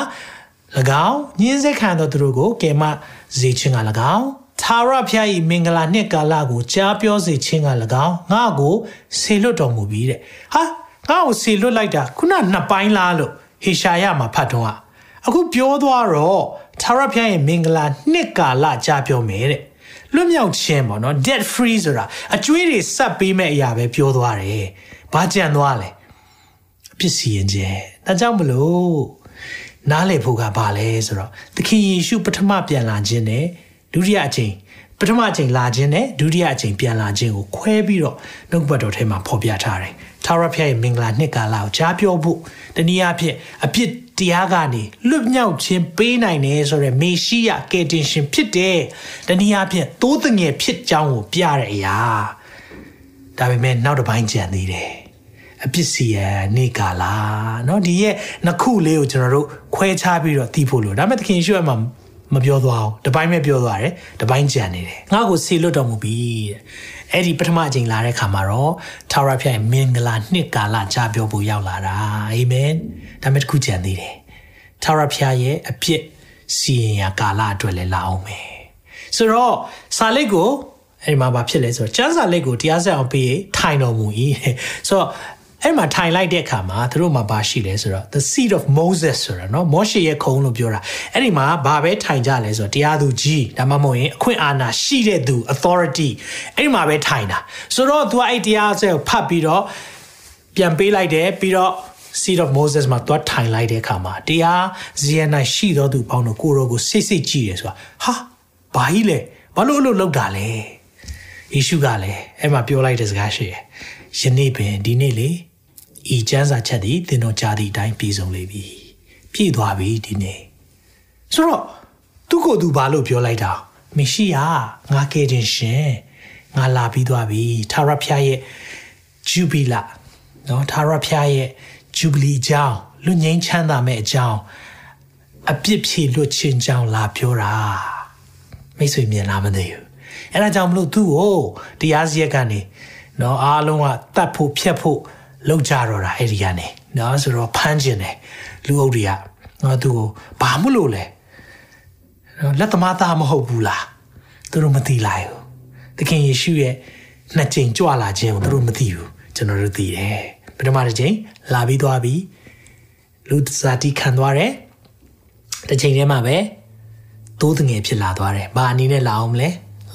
၎င်းညင်းစေခံသောသူတို့ကိုကယ်မစေခြင်းက၎င်းသာရဖျား၏မင်္ဂလာနှစ်ကာလကိုကြားပြောစေခြင်းက၎င်းငါ့ကိုဆေလွတ်တော်မူပြီးတဲ့ဟာငါ့ကိုဆေလွတ်လိုက်တာခုနနှစ်ပိုင်းလားလို့ဟေရှာယမှာဖတ်တော့အခုပြောသွားတော့သာရဖျားရဲ့မင်္ဂလာနှစ်ကာလကြားပြောမယ်တဲ့ လွတ်မြောက်ခြင်းပေါ့နော် debt free ဆိုတာအကျွေးတွေဆက်ပေးမဲ့အရာပဲပြောသွားတယ်။ဘာကြံသွားလဲ။အပြစ်စီရင်ခြင်း။ဒါကြောင့်မလို့နားလည်ဖို့ကဘာလဲဆိုတော့သခင်ယေရှုပထမပြန်လာခြင်းနဲ့ဒုတိယအချိန်ပထမအချိန်လာခြင်းနဲ့ဒုတိယအချိန်ပြန်လာခြင်းကိုခွဲပြီးတော့နှုတ်ဘတ်တော်ထဲမှာဖော်ပြထားတယ်။ ထာဝရဘုရားရဲ့မင်္ဂလာနှစ်ကာလကိုကြားပြောဖို့တနည်းအားဖြင့်အပြစ်တရားကနေလွတ်မြောက်ခြင်းပေးနိုင်တယ်ဆိုရယ်မေရှိယကယ်တင်ရှင်ဖြစ်တယ်။တနည်းအားဖြင့်သိုးတငယ်ဖြစ်ကြောင်းကိုပြတဲ့အရာ။ဒါပေမဲ့နောက်တစ်ပိုင်းကြံသေးတယ်။အပြစ်စီရနေကာလာเนาะဒီရဲ့နှစ်ခုလေးကိုကျွန်တော်တို့ခွဲခြားပြီးတော့သိဖို့လို့ဒါပေမဲ့သခင်ရှုအမှမပြောသွားအောင်တပိုင်းပဲပြောသွားတယ်တပိုင်းကြံနေတယ်ငါ့ကိုဆေလွတ်တော်မူပြီတဲ့ အဲ့ဒီပထမအချိန်လာတဲ့ခါမှာတော့ထာဝရဘုရားမင်္ဂလာနှစ်ကာလကြားပြောဖို့ရောက်လာတာအာမင်ဒါမဲ့တခုကြံသေးတယ်ထာဝရဘုရားရဲ့အပြစ်စီရင်ရာကာလအတွက်လည်းလာအောင်မယ်ဆိုတော့စာလိတ်ကိုအဲ့မှာဘာဖြစ်လဲဆိုတော့ကျမ်းစာလိတ်ကိုတရားစက်အောင်ပြီးထိုင်တော်မူ၏ဆိုတော့ အဲ့မှာထိုင်လိုက်တဲ့အခါမှာသူတို့မှာဘာရှိလဲဆိုတော့ the seat of Moses ဆိုတာเนาะမောရှေရဲ့ခုံလို့ပြောတာအဲ့ဒီမှာဘာပဲထိုင်ကြလဲဆိုတော့တရားသူကြီးဒါမှမဟုတ်ရင်အခွင့်အာဏာရှိတဲ့သူ authority အဲ့ဒီမှာပဲထိုင်တာဆိုတော့သူကအဲ့တရားစက်ကိုဖတ်ပြီးတော့ပြန်ပေးလိုက်တယ်ပြီးတော့ seat of Moses မှာသွားထိုင်လိုက်တဲ့အခါမှာတရားဇီယ၌ရှိသောသူပေါင်းတို့ကိုရောကိုစိတ်စိတ်ကြည့်တယ်ဆိုတာဟာဘာကြီးလဲဘာလို့အဲ့လိုလုပ်တာလဲယေရှုကလည်းအဲ့မှာပြောလိုက်တဲ့စကားရှိတယ်ယနေ့ပင်ဒီနေ့လေ ဤကျမ်းစာချက်သည်သင်တို့ကြားသည့်အတိုင်းပြည့်စုံလေပြီပြည့်သွားပြီဒီနေ့ဆိုတော့သူကိုယ်သူဘာလို့ပြောလိုက်တာမရှိယာငါကဲတင်ရှင်ငါလာပြီးသွားပြီသာရဖျားရဲ့ဂျူဘီလာနော်သာရဖျားရဲ့ဂျူဘလီအကြောင်းလူငိမ့်ချမ်းသာမဲ့အကြောင်းအပြစ်ဖြေလွတ်ခြင်းကြောင်းလာပြောတာမိတ်ဆွေမြင်လားမသိဘူးအဲ့ဒါကြောင့်မလို့သူ့ကိုတရားစီရက်ကနေနော်အားလုံးကတတ်ဖို့ဖြတ်ဖို့ လောက်ကြတော့တာအဲ့ဒီကနေနော်ဆိုတော့ဖမ်းကျင်တယ်လူအုပ်တွေကနော်သူကိုဘာမလို့လဲနော်လက်သမားသားမဟုတ်ဘူးလားသူတို့မသိလိုက်ဘူးသခင်ယေရှုရဲ့နှစ်ကြိမ်ကြွလာခြင်းကိုသူတို့မသိဘူးကျွန်တော်တို့သိတယ်ပထမတစ်ကြိမ်လာပြီးသွားပြီလူဇာတိခံသွားတယ်တစ်ချိန်တည်းမှာပဲသိုးတငယ်ဖြစ်လာသွားတယ်ဘာအနေနဲ့လာအောင်မလဲ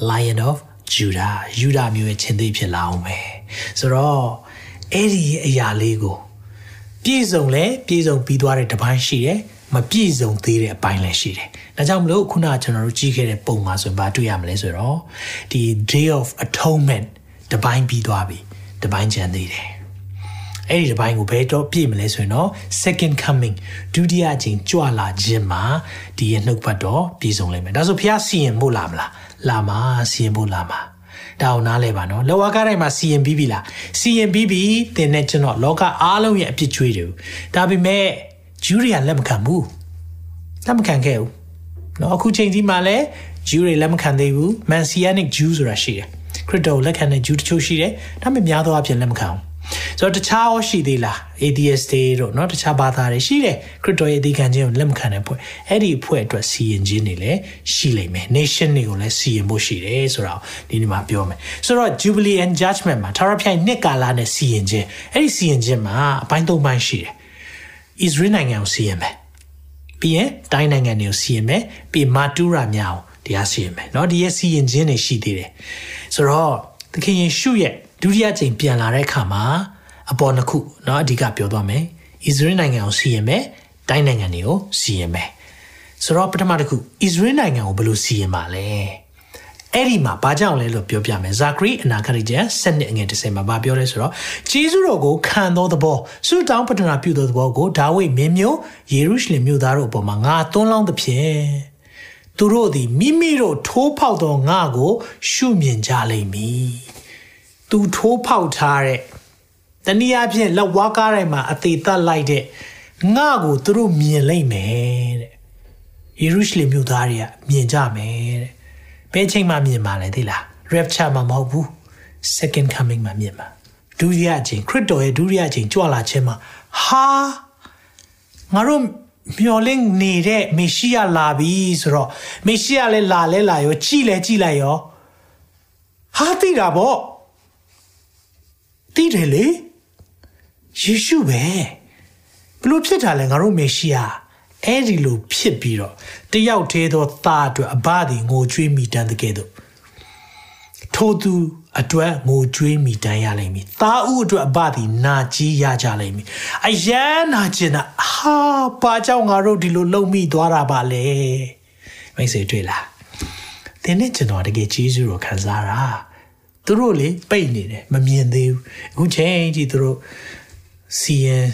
Lion of Judah ယူဒာမျိုးရဲ့ချင်းသေးဖြစ်လာအောင်ပဲဆိုတော့ အဲ့ဒီအရာလေးကိုပြည့်စုံလဲပြည့်စုံပြီးသွားတဲ့တပိုင်းရှိတယ်မပြည့်စုံသေးတဲ့အပိုင်းလည်းရှိတယ်။ဒါကြောင့်မလို့ခုနကျွန်တော်တို့ကြည့်ခဲ့တဲ့ပုံမှာဆိုရင်ဘာတွေ့ရမလဲဆိုတော့ဒီ day of atonement တပိုင်းပြီးသွားပြီတပိုင်းကျန်သေးတယ်။အဲ့ဒီတပိုင်းကိုဘယ်တော့ပြည့်မလဲဆိုရင်တော့ second coming ဒုတိယအချိန်ကြွလာခြင်းမှာဒီရဲ့နှုတ်ပတ်တော့ပြည့်စုံလိမ့်မယ်။ဒါဆိုဖះစီရင်ဖို့လာမလား။လာမှာစီရင်ဖို့လာမှာ။ ဒါအောင်နားလဲပါနော်လောကကားတိုင်းမှာစီရင်ပြီးပြီလားစီရင်ပြီးပြီတင်တဲ့ကျွန်တော်လောကအားလုံးရဲ့အပြစ်ချွေးတယ်ဒါပေမဲ့ဂျူးတွေကလက်မခံဘူးလက်မခံခဲ့ဘူးနော်အခုချိန်ဒီမှာလဲဂျူးတွေလက်မခံသေးဘူး Messianic Jew ဆိုတာရှိတယ်ခရစ်တော်လက်ခံတဲ့ဂျူးတချို့ရှိတယ်ဒါပေမဲ့များသောအားဖြင့်လက်မခံဘူး ဆိုတော့တခြားရောရှိသေးလား atheist တွေတို့เนาะတခြားဘာသာတွေရှိတယ်ခရစ်တော်ရဲ့အသေးခံခြင်းကိုလက်မခံတဲ့ဖွဲ့အဲ့ဒီဖွဲ့အတွက်စီရင်ခြင်းတွေလည်းရှိလိမ့်မယ် nation တွေကိုလည်းစီရင်ဖို့ရှိတယ်ဆိုတော့ဒီနေ့မှာပြောမယ်ဆိုတော့ jubilee and judgment မှာထာဝရဘုရားနှစ်ကာလနဲ့စီရင်ခြင်းအဲ့ဒီစီရင်ခြင်းမှာအပိုင်းသုံးပိုင်းရှိတယ် Israel နိုင်ငံကိုစီရင်မယ်ပြီးရင်တိုင်းနိုင်ငံတွေကိုစီရင်မယ်ပြီးမာတူရာများကိုတရားစီရင်မယ်เนาะဒီရဲ့စီရင်ခြင်းတွေရှိသေးတယ်ဆိုတော့သခင်ယေရှုရဲ့ ဒုတိယကြိမ်ပြန်လာတဲ့အခါမှာအပေါ်နှစ်ခုเนาะအဓိကပြောသွားမယ်။ Israel နိုင်ငံကိုစီရင်မယ်။တိုင်းနိုင်ငံတွေကိုစီရင်မယ်။ဆိုတော့ပထမတစ်ခု Israel နိုင်ငံကိုဘယ်လိုစီရင်မှာလဲ။အဲ့ဒီမှာဘာကြောင့်လဲလို့ပြောပြမယ်။ဇာခရီအနာဂတ်ကျမ်း7နှစ်အငယ်30မှာဘာပြောလဲဆိုတော့ဂျေဇုတော်ကိုခံသောသဘောဆုတောင်းပတနာပြုသောသဘောကိုဒါဝိဒ်မင်းမျိုးယေရုရှလင်မြို့သားတို့အပေါ်မှာငါသွန်းလောင်းသဖြင့်သူတို့သည်မိမိတို့ထိုးဖောက်သောငါကို ရှုမြင်ကြလိမ့်မည်။ သူထိုးဖောက်ထားတဲ့တနည်းအားဖြင့်လက်ဝါးကားတိုင်းမှာအသေးသက်လိုက်တဲ့ငါကိုသူတို့မြင်လိမ့်မယ်တဲ့ယေရုရှလင်မြို့သားတွေကမြင်ကြမယ်တဲ့ဘယ်ချိန်မှမြင်ပါလဲသိလား rapture မှာမဟုတ်ဘူး second coming မှာမြင်ပါဒုတိယအချိန်ခရစ်တော်ရဲ့ဒုတိယအချိန်ကြွလာခြင်းမှာဟာငါတို့မျော်လင့်နေတဲ့မေရှိယလာပြီဆိုတော့မေရှိယလည်းလာလဲလာရောကြည်လဲကြည်လိုက်ရောဟာသိတာပေါ့ သိတယ်လေယေရှုပဲဘလို့ဖြစ်တာလဲငါတို့မေရှိယအဲ့ဒီလိုဖြစ်ပြီးတော့တယောက်သေးသောသားအတွက်အဘသည်ငိုကြွေးမိတမ်းတဲ့ကဲ့သို့ထိုသူအတွက်ငိုကြွေးမိတမ်းရလိမ့်မည်။သားဦးအတွက်အဘသည်နာကြီးရကြလိမ့်မည်။အယမ်းနာကျင်တာဟာဘာကြောင့်ငါတို့ဒီလိုလုံမိသွားတာပါလဲ။မိတ်ဆွေတွေ့လား။သင်နဲ့ကျွန်တော်တကယ်ကျေးဇူးတော်ခံစားတာ။ သူတို့လေပိတ်နေတယ်မမြင်သေးဘူး။အခုချိန်ကြီးသူတို့စီရင်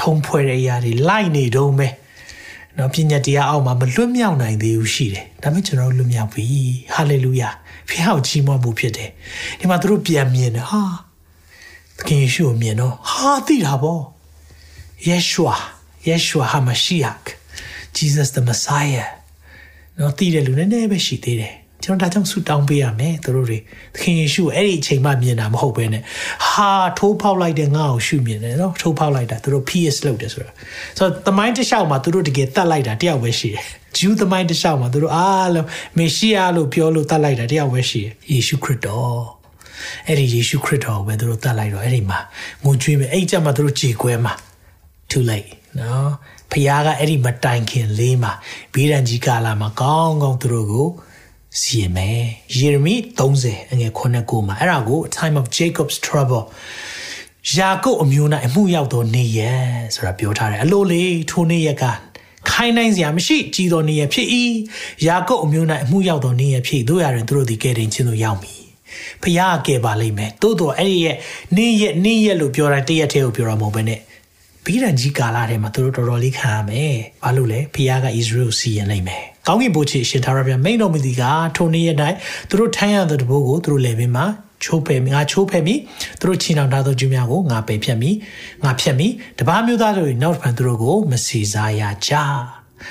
ထုံဖွဲ့တဲ့အရာတွေလိုက်နေတော့မယ်။နော်ပညာတရားအောက်မှာမလွတ်မြောက်နိုင်သေးဘူးရှိတယ်။ဒါပေမဲ့ကျွန်တော်လွတ်မြောက်ပြီ။ဟာလေလုယာ။ဖះကိုကြီးမွားမှုဖြစ်တယ်ဒီမှာသူတို့ပြန်မြင်တယ်ဟာသခင်ယေရှုကိုမြင်တော့ဟာသိတာပေါ့ယေရှုယေရှုဟာမရှိယက် Jesus the Messiah နော်သိတယ်လူနည်းနည်းပဲရှိသေးတယ် ကျွန်တော်ဒါကြောင့်ဆုတောင်းပေးရမယ်သူတို့တွေသခင်ယေရှုအဲ့ဒီအချိန်မှမြင်တာမဟုတ်ဘဲနဲ့ဟာထိုးဖောက်လိုက်တဲ့ငါ့ကိုရှုမြင်တယ်နော်ထိုးဖောက်လိုက်တာသူတို့ PS လုပ်တယ်ဆိုတာဆိုတော့သမိုင်းတစ်လျှောက်မှာသူတို့တကယ်တတ်လိုက်တာတယောက်ပဲရှိတယ်ဂျူးသမိုင်းတစ်လျှောက်မှာသူတို့အားလုံးမေရှိယလို့ပြောလို့တတ်လိုက်တာတယောက်ပဲရှိတယ်ယေရှုခရစ်တော်အဲ့ဒီယေရှုခရစ်တော်ကိုပဲသူတို့တတ်လိုက်တော့အဲ့ဒီမှာငိုကြွေးမယ်အဲ့ကြမှာသူတို့ကြေကွဲမှာ too late နော်ဖခင်ကအဲ့ဒီမတိုင်ခင်လေးမှာဘေးရန်ကြီးကာလာမှာကောင်းကောင်းသူတို့ကို စီရင်မယ်ယေရမိ30အငယ်9ကိုမှာအဲ့ဒါကို a time of Jacob's trouble ယာကုပ်အမျိုး၌အမှုရောက်သောနေရဆိုတာပြောထားတယ်အလိုလေထိုနေရကခိုင်းနိုင်စရာမရှိကြည်တော်နေရဖြစ်၏ယာကုပ်အမျိုး၌အမှုရောက်သောနေရဖြစ်တို့ရရင်သူတို့ဒီကဲတင်ချင်းတို့ရောက်ပြီဖခင်ကဲပါလိမ့်မယ်တိုးတော့အဲ့ဒီရဲ့နေရနေရလို့ပြောတာတရက်တည်းကိုပြောတာမဟုတ်ဘဲနဲ့ဘီရန်ကြီးကာလာထဲမှာသူတို့တော်တော်လေးခံရမယ်ဘာလို့လဲဖခင်ကဣသရေလစီရင်လိုက်မယ် ကောင်းကင်ဘုရားရှင်သာရဗျမိန်တော်မူသည်ကထိုနေ့ရက်၌သူတို့ထိုင်းရတဲ့တဘိုးကိုသူတို့လည်းပင်မှာချိုးဖယ်မိငါချိုးဖယ်မိသူတို့ချီနှောင်ထားသောကျူးများကိုငါပယ်ဖြတ်မိငါဖြတ်မိတပားမျိုးသားတို့နောက်ဖန်သူတို့ကိုမစီစားရကြ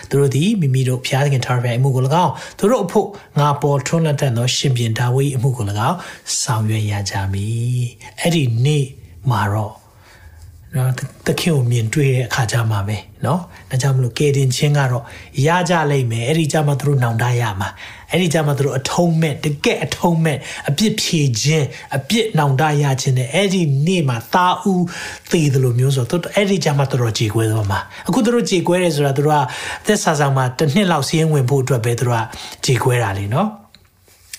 သူတို့သည်မိမိတို့ဖျားသခင်ထားရအမှုကို၎င်းသူတို့အဖို့ငါပေါ်ထွန်းလက်တဲ့သောရှင်ပြန်ဒါဝိအမှုကို၎င်းဆောင်ရွက်ရကြမည်အဲ့ဒီနေ့မှာတော့ နော်တခင်ကိုမြင်တွေ့တဲ့အခါကြမှာပဲနော်ဒါကြောင့်မလို့ကေတင်ချင်းကတော့ရကြလိမ့်မယ်အဲ့ဒီကြမှာသူတို့နောင်တရမှာအဲ့ဒီကြမှာသူတို့အထုံးမဲ့တကက်အထုံးမဲ့အပြစ်ဖြေခြင်းအပြစ်နောင်တရခြင်းနဲ့အဲ့ဒီနေ့မှာတာဦးသေတယ်လို့မျိုးဆိုတော့အဲ့ဒီကြမှာသူတို့ကြေကွဲသွားမှာအခုသူတို့ကြေကွဲတယ်ဆိုတာသူတို့ကသက်စာဆောင်မှာတစ်နှစ်လောက်စီးရင်ဝင်ဖို့အတွက်ပဲသူတို့ကကြေကွဲတာလေနော်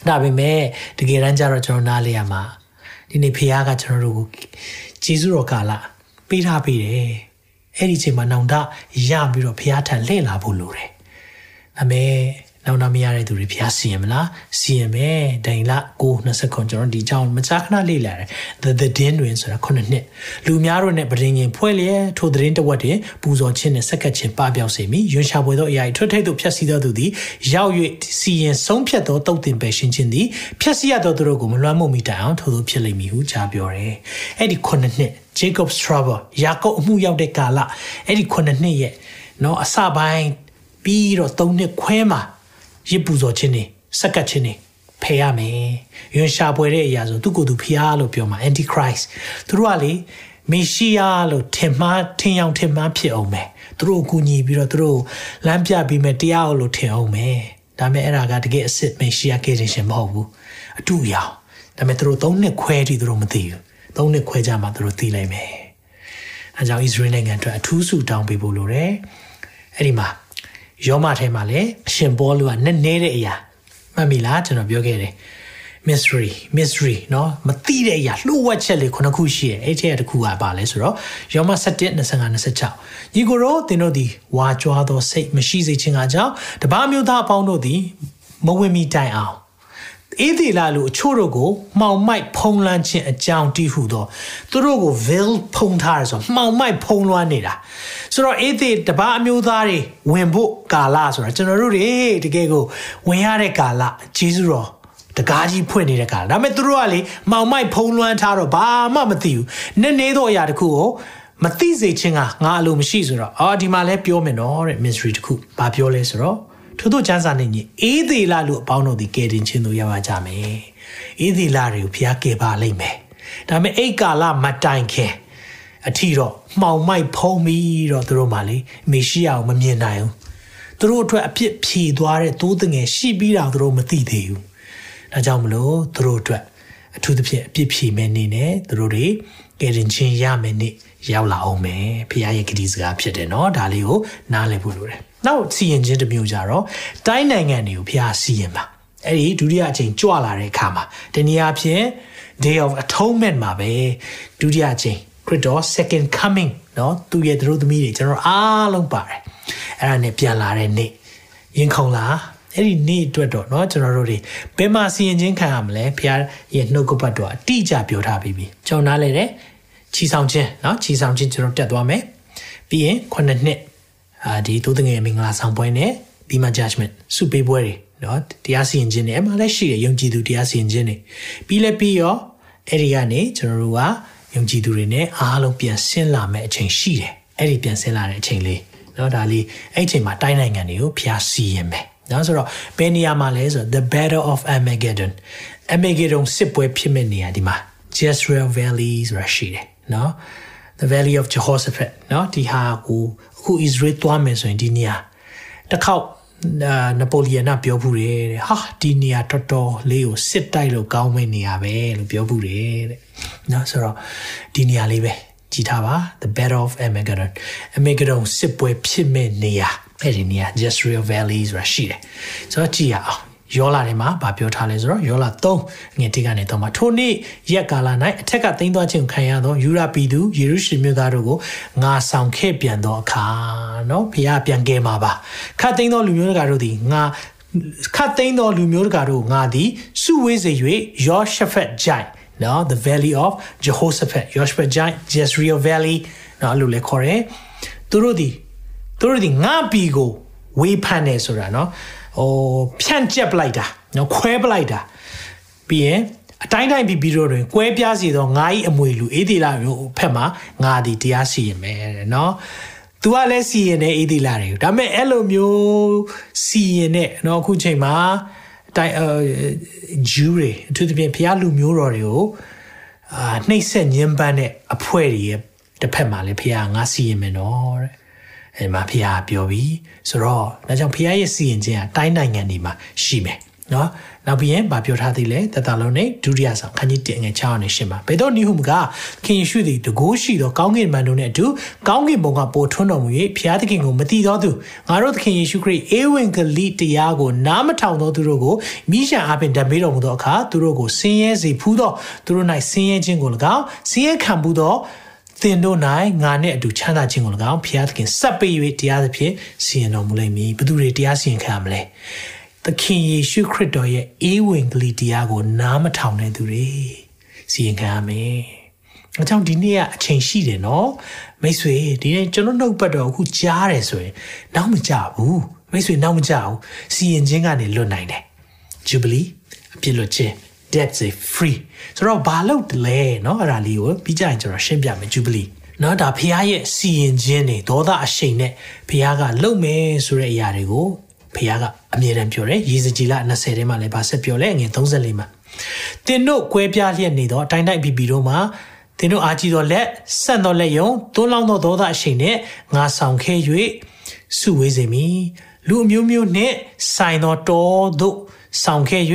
ဒါပေမဲ့တကယ်တမ်းကျတော့ကျွန်တော်နားလေရမှာဒီနေ့ဖခင်ကကျွန်တော်တို့ကိုဂျေဇုတော်ကာလ ပေးထားပေးတယ်အဲ့ဒီချိန်မှာနောင်တရပြီးတော့ဘုရားထံလှည့်လာဖို့လိုတယ်ဒါပေမဲ့နောင်တမရတဲ့သူတွေဘုရားစီရင်မလားစီရင်မယ်ဒိန်လ920ခွန်ကျွန်တော်ဒီကြောင်မကြာခဏလေ့လာတယ် the the din တွင်ဆိုတာခုနှစ်နှစ်လူများတို့နဲ့ပဒင်းရင်ဖွဲ့လျက်ထိုသတင်းတဝက်တွင်ပူဇော်ခြင်းနဲ့ဆက်ကပ်ခြင်းပပျောက်စေမိရွှန်ရှာပွေသောအရာထွတ်ထိပ်သို့ဖြတ်စီသောသူသည်ရောက်၍စီရင်ဆုံးဖြတ်သောတုတ်တင်ပယ်ရှင်းခြင်းသည်ဖြတ်စီရသောသူတို့ကိုမလွှမ်းမိုးမိတိုင်အောင်ထို့သောဖြစ်လိမ့်မည်ဟုကြားပြောတယ်အဲ့ဒီခုနှစ်နှစ် Jacob's trouble ယာကုပ်အမှုရောက်တဲ့ကာလအဲ့ဒီခုနှစ်နှစ်ရဲ့เนาะအစပိုင်းပြီးတော့၃နှစ်ခွဲမှာရစ်ပူဇော်ခြင်းနေစက္ကတ်ခြင်းနေဖယ်ရမယ်။ယွန်ရှာပွဲတဲ့အရာဆိုသူကိုယ်သူဖျားလို့ပြောမှာ antichrist သူတို့ကလေမေရှိယလို့ထင်မှားထင်အောင်ထင်မှားဖြစ်အောင်မယ်။သူတို့အကူညီပြီးတော့သူတို့လမ်းပြပြီးမယ်တရားလို့ထင်အောင်မယ်။ဒါပေမဲ့အဲ့ဒါကတကယ်အစ်စ်မေရှိယကယ်တင်ရှင်မဟုတ်ဘူး။အတူရောင်ဒါပေမဲ့သူတို့သုံးနှစ်ခွဲထိသူတို့မသိဘူး။ သုံးနှစ်ခွဲကြမှာသူတို့သိလိုက်မယ်။အဲကြောင့်ဣသရေလနိုင်ငံအတွက်အထူးဆုတောင်းပေးဖို့လိုတယ်။အဲ့ဒီမှာယောမထဲမှာလည်းအရှင်ဘောလူကနည်းနည်းတဲ့အရာမှတ်မိလားကျွန်တော်ပြောခဲ့တယ် mystery mystery เนาะမသိတဲ့အရာလှုပ်ဝက်ချက်လေးခုနှစ်ခုရှိတယ်အဲ့ထဲတစ်ခုကပါလဲဆိုတော့ယောမ17 25 26ညီကိုရောသင်တို့သည်ဝါကြွားသောစိတ်မရှိစေခြင်းကကြောင့်တပားမျိုးသားအပေါင်းတို့သည်မဝင်မီတိုင်အောင် အေးဒီလာလူအချို့တို့ကိုမှောင်မိုက်ဖုံးလွှမ်းခြင်းအကြောင်းတည်ဟုသောသူတို့ကို veil ဖုံးထားရဆိုမှောင်မိုက်ဖုံးလွှမ်းနေတာဆိုတော့အေးဒီတပားအမျိုးသားတွေဝင်ဖို့ကာလဆိုတာကျွန်တော်တို့တွေတကယ်ကိုဝင်ရတဲ့ကာလဂျေဇုတော်တကားကြီးဖွင့်နေတဲ့ကာလဒါပေမဲ့သူတို့ကလေမှောင်မိုက်ဖုံးလွှမ်းထားတော့ဘာမှမသိဘူးနည်းနည်းတော့အရာတခုကိုမသိစေခြင်းကငါအလိုမရှိဆိုတော့အော်ဒီမှာလဲပြောမယ်နော်တဲ့ mystery တခုဘာပြောလဲဆိုတော့ ထို့သောကျမ်းစာနှင့်ညီအေးသေးလာလို့အပေါင်းတို့သည်ကယ်တင်ခြင်းသို့ရောက်ပါကြမယ်။အေးသေးလာတွေကိုဘုရားကယ်ပါလိမ့်မယ်။ဒါပေမဲ့အိတ်ကာလမတိုင်ခင်အထီတော့မှောင်မိုက်ဖုံးပြီးတော့သူတို့မှလေမေရှိယကိုမမြင်နိုင်ဘူး။သူတို့အတွက်အပြစ်ဖြေသွားတဲ့သိုးတငယ်ရှိပြီးတော့သူတို့မသိသေးဘူး။ဒါကြောင့်မလို့သူတို့အတွက်အထူးသဖြင့်အပြစ်ဖြေမဲ့နေနဲ့သူတို့တွေကယ်တင်ခြင်းရမယ်နေ့ရောက်လာအောင်မယ်။ဘုရားရဲ့ဂတိစကားဖြစ်တယ်နော်။ဒါလေးကိုနားလည်ဖို့လိုတယ်။ နောက်စီရင်ခြင်းတစ်မျိုးကြတော့တိုင်းနိုင်ငံတွေကိုဖခင်စီရင်ပါအဲ့ဒီဒုတိယအချိန်ကြွလာတဲ့အခါမှာဒီနေ့အဖြစ် day of atonement မှာပဲဒုတိယအချိန်ခရစ်တော် second coming เนาะသူရဲ့သူတို့သမီးတွေကျွန်တော်အားလုံးပါတယ်အဲ့ဒါနဲ့ပြန်လာတဲ့နေ့ရင်ခုန်လာအဲ့ဒီနေ့အတွက်တော့เนาะကျွန်တော်တို့တွေဘယ်မှာစီရင်ခြင်းခံရမလဲဖခင်ရဲ့နှုတ်ကပတ်တော်အတိအကျပြောထားပြီးပြီကျွန်တော်နားလဲတယ်ချီဆောင်ခြင်းเนาะချီဆောင်ခြင်းကျွန်တော်တက်သွားမယ်ပြီးရင်ခုနှစ်နှစ် အာဒီတိုးတငယ်မင်္ဂလာဆောင်ပွဲနဲ့ဒီမှာ judgment စုပေးပွဲတွေနော်တရားစီရင်ခြင်းတွေအမှလည်းရှိတယ်ယုံကြည်သူတရားစီရင်ခြင်းတွေပြီးလဲပြီးရောအဲ့ဒီကနေကျွန်တော်တို့ကယုံကြည်သူတွေနဲ့အားလုံးပြန်ဆင်းလာမယ့်အချိန်ရှိတယ်အဲ့ဒီပြန်ဆင်းလာတဲ့အချိန်လေးနော်ဒါလေးအဲ့အချိန်မှာတိုင်းနိုင်ငံတွေကိုဖျားစီရင်မယ်နော်ဆိုတော့ဘယ်နေရာမှာလဲဆိုတော့ the battle of armageddon armageddon စစ်ပွဲဖြစ်မဲ့နေရာဒီမှာ jezreel valley ဆိုတာရှိတယ်နော် the valley of Jehoshaphat နော်ဒီဟာကိုအခု Israel သွားမယ်ဆိုရင်ဒီနေရာတစ်ခေါက်နပိုလီယန်ကပြောဘူးတယ်တဲ့ဟာဒီနေရာတော်တော်လေးကိုစစ်တိုက်လို့ကောင်းမဲ့နေရာပဲလို့ပြောဘူးတယ်တဲ့နော်ဆိုတော့ဒီနေရာလေးပဲကြည်ထားပါ the battle of armageddon armageddon စစ်ပွဲဖြစ်မဲ့နေရာအဲ့ဒီနေရာ Jezreel Valley ဆိုတာရှိတယ်ဆိုတော့ကြည်ရအောင် ယောလာထဲမှာဗာပြောထားလဲဆိုတော့ယောလာ3ငွေတိကနေတော့မှာထိုနေ့ရက်ကာလ၌အထက်ကသိမ်းသွားခြင်းခံရသောယူရာပြည်သူယေရုရှလင်မြို့သားတို့ကိုငါဆောင်ခဲ့ပြန်သောအခါเนาะဘုရားပြန်ကဲမှာပါခတ်သိမ်းသောလူမျိုးတကာတို့သည်ငါခတ်သိမ်းသောလူမျိုးတကာတို့ငါသည်စုဝေးစေ၍ယောရှဖက်ဂျိုင်နော် the valley of Jehoshaphat Joshua giant Jezreel valley နော်အဲ့လိုလဲခေါ်တယ်သူတို့ဒီသူတို့ဒီငါပီကိုဝေးဖန်နေဆိုတာနော် ဟိုဖြန့်ကျက်ပလိုက်တာနော်ခွဲပလိုက်တာပြီးရင်အတိုင်းတိုင်းပြီးပြီးတော့တွင်ကွဲပြားစီသောငါ၏အမွေလူအေဒီလာမျိုးဖက်မှာငါဒီတရားစီရင်မယ်တဲ့နော်သူကလည်းစီရင်တဲ့အေဒီလာတွေကိုဒါပေမဲ့အဲ့လိုမျိုးစီရင်တဲ့နော်အခုချိန်မှာတိုင်အဲဂျူးတွေအထူးသဖြင့်ဖျားလူမျိုးတော်တွေကိုအာနှိမ့်ဆက်ညှဉ်းပန်းတဲ့အဖွဲတွေရဲ့တစ်ဖက်မှာလည်းဖျားငါစီရင်မယ်နော်တဲ့ အဲမှာဖျားပြောပြီးဆိုတော့ဒါကြောင့်ဖျားရဲ့စီရင်ခြင်းကတိုင်းနိုင်ငံတွေမှာရှိမယ်နော်နောက်ပြီးရင်ဗာပြောထားသေးလေတတလုံးနဲ့ဒုတိယဆောင်ခန်းကြီးတင်ငယ်6နဲ့ရှင်ပါဘယ်တော့နိဟုမကခင်ယေရှုသည်တကိုးရှိသောကောင်းကင်မန်တို့နဲ့အတူကောင်းကင်ဘုံကပိုထွန်းတော်မူ၍ဖျားသခင်ကိုမတိသောသူငါတို့သခင်ယေရှုခရစ်ဧဝံဂေလိတရားကိုနားမထောင်သောသူတို့ကိုမိရှံအပင်ဓမေးတော်မူသောအခါသူတို့ကိုဆင်းရဲစေဖူးသောသူတို့၌ဆင်းရဲခြင်းကို၎င်းဆင်းရဲခံမှုသောသ င်တို့၌ငါနဲ့အတူချမ်းသာခြင်းကို၎င်းဖျားသခင်စပ်ပေး၍တရားသဖြင့်စီရင်တော်မူလိမ့်မည်ဘသူတွေတရားစီရင်ခံရမလဲသခင်ယေရှုခရစ်တော်ရဲ့အေးဝင်ကလေးတရားကို နားမထောင်တဲ့သူတွေစီရင်ခံရမယ်။အကြောင်းဒီနေ့ကအချိန်ရှိတယ်နော်။မိတ်ဆွေဒီနေ့ကျွန်တော်နှုတ်ပတ်တော်အခုကြားတယ်ဆိုရင် နောက်မကြဘူး။မိတ်ဆွေနောက်မကြဘူး။စီရင်ခြင်းကနေလွတ်နိုင်တယ်။ Jubilee အပြစ်လွတ်ခြင်း debt is free ဆိုတော့ဘာလို့လဲเนาะအဲ့ဒါလေးကိုပြီးကြရင်ကျွန်တော်ရှင်းပြမယ် Jubilee နော်ဒါဖះရဲ့စီရင်ခြင်းတွေဒေါသအရှိန်နဲ့ဖះကလုံမယ်ဆိုတဲ့အရာတွေကိုဖះကအမြဲတမ်းပြောတယ်ရေစကြည်လ20ထဲမှာလည်းဗာဆက်ပြောလဲငွေ34မှာတင်တို့ကွဲပြားလျက်နေတော့အတိုင်းတိုင်းပြီးပြီးတော့မှာတင်တို့အာကြီးတော်လက်ဆန့်တော်လက်ယုံသွန်းလောင်းသောဒေါသအရှိန်နဲ့ငါဆောင်ခဲ၍စုဝေးစေမည်လူအမျိုးမျိုးနှင့်ဆိုင်သောတော်တို့ဆောင်ခဲ၍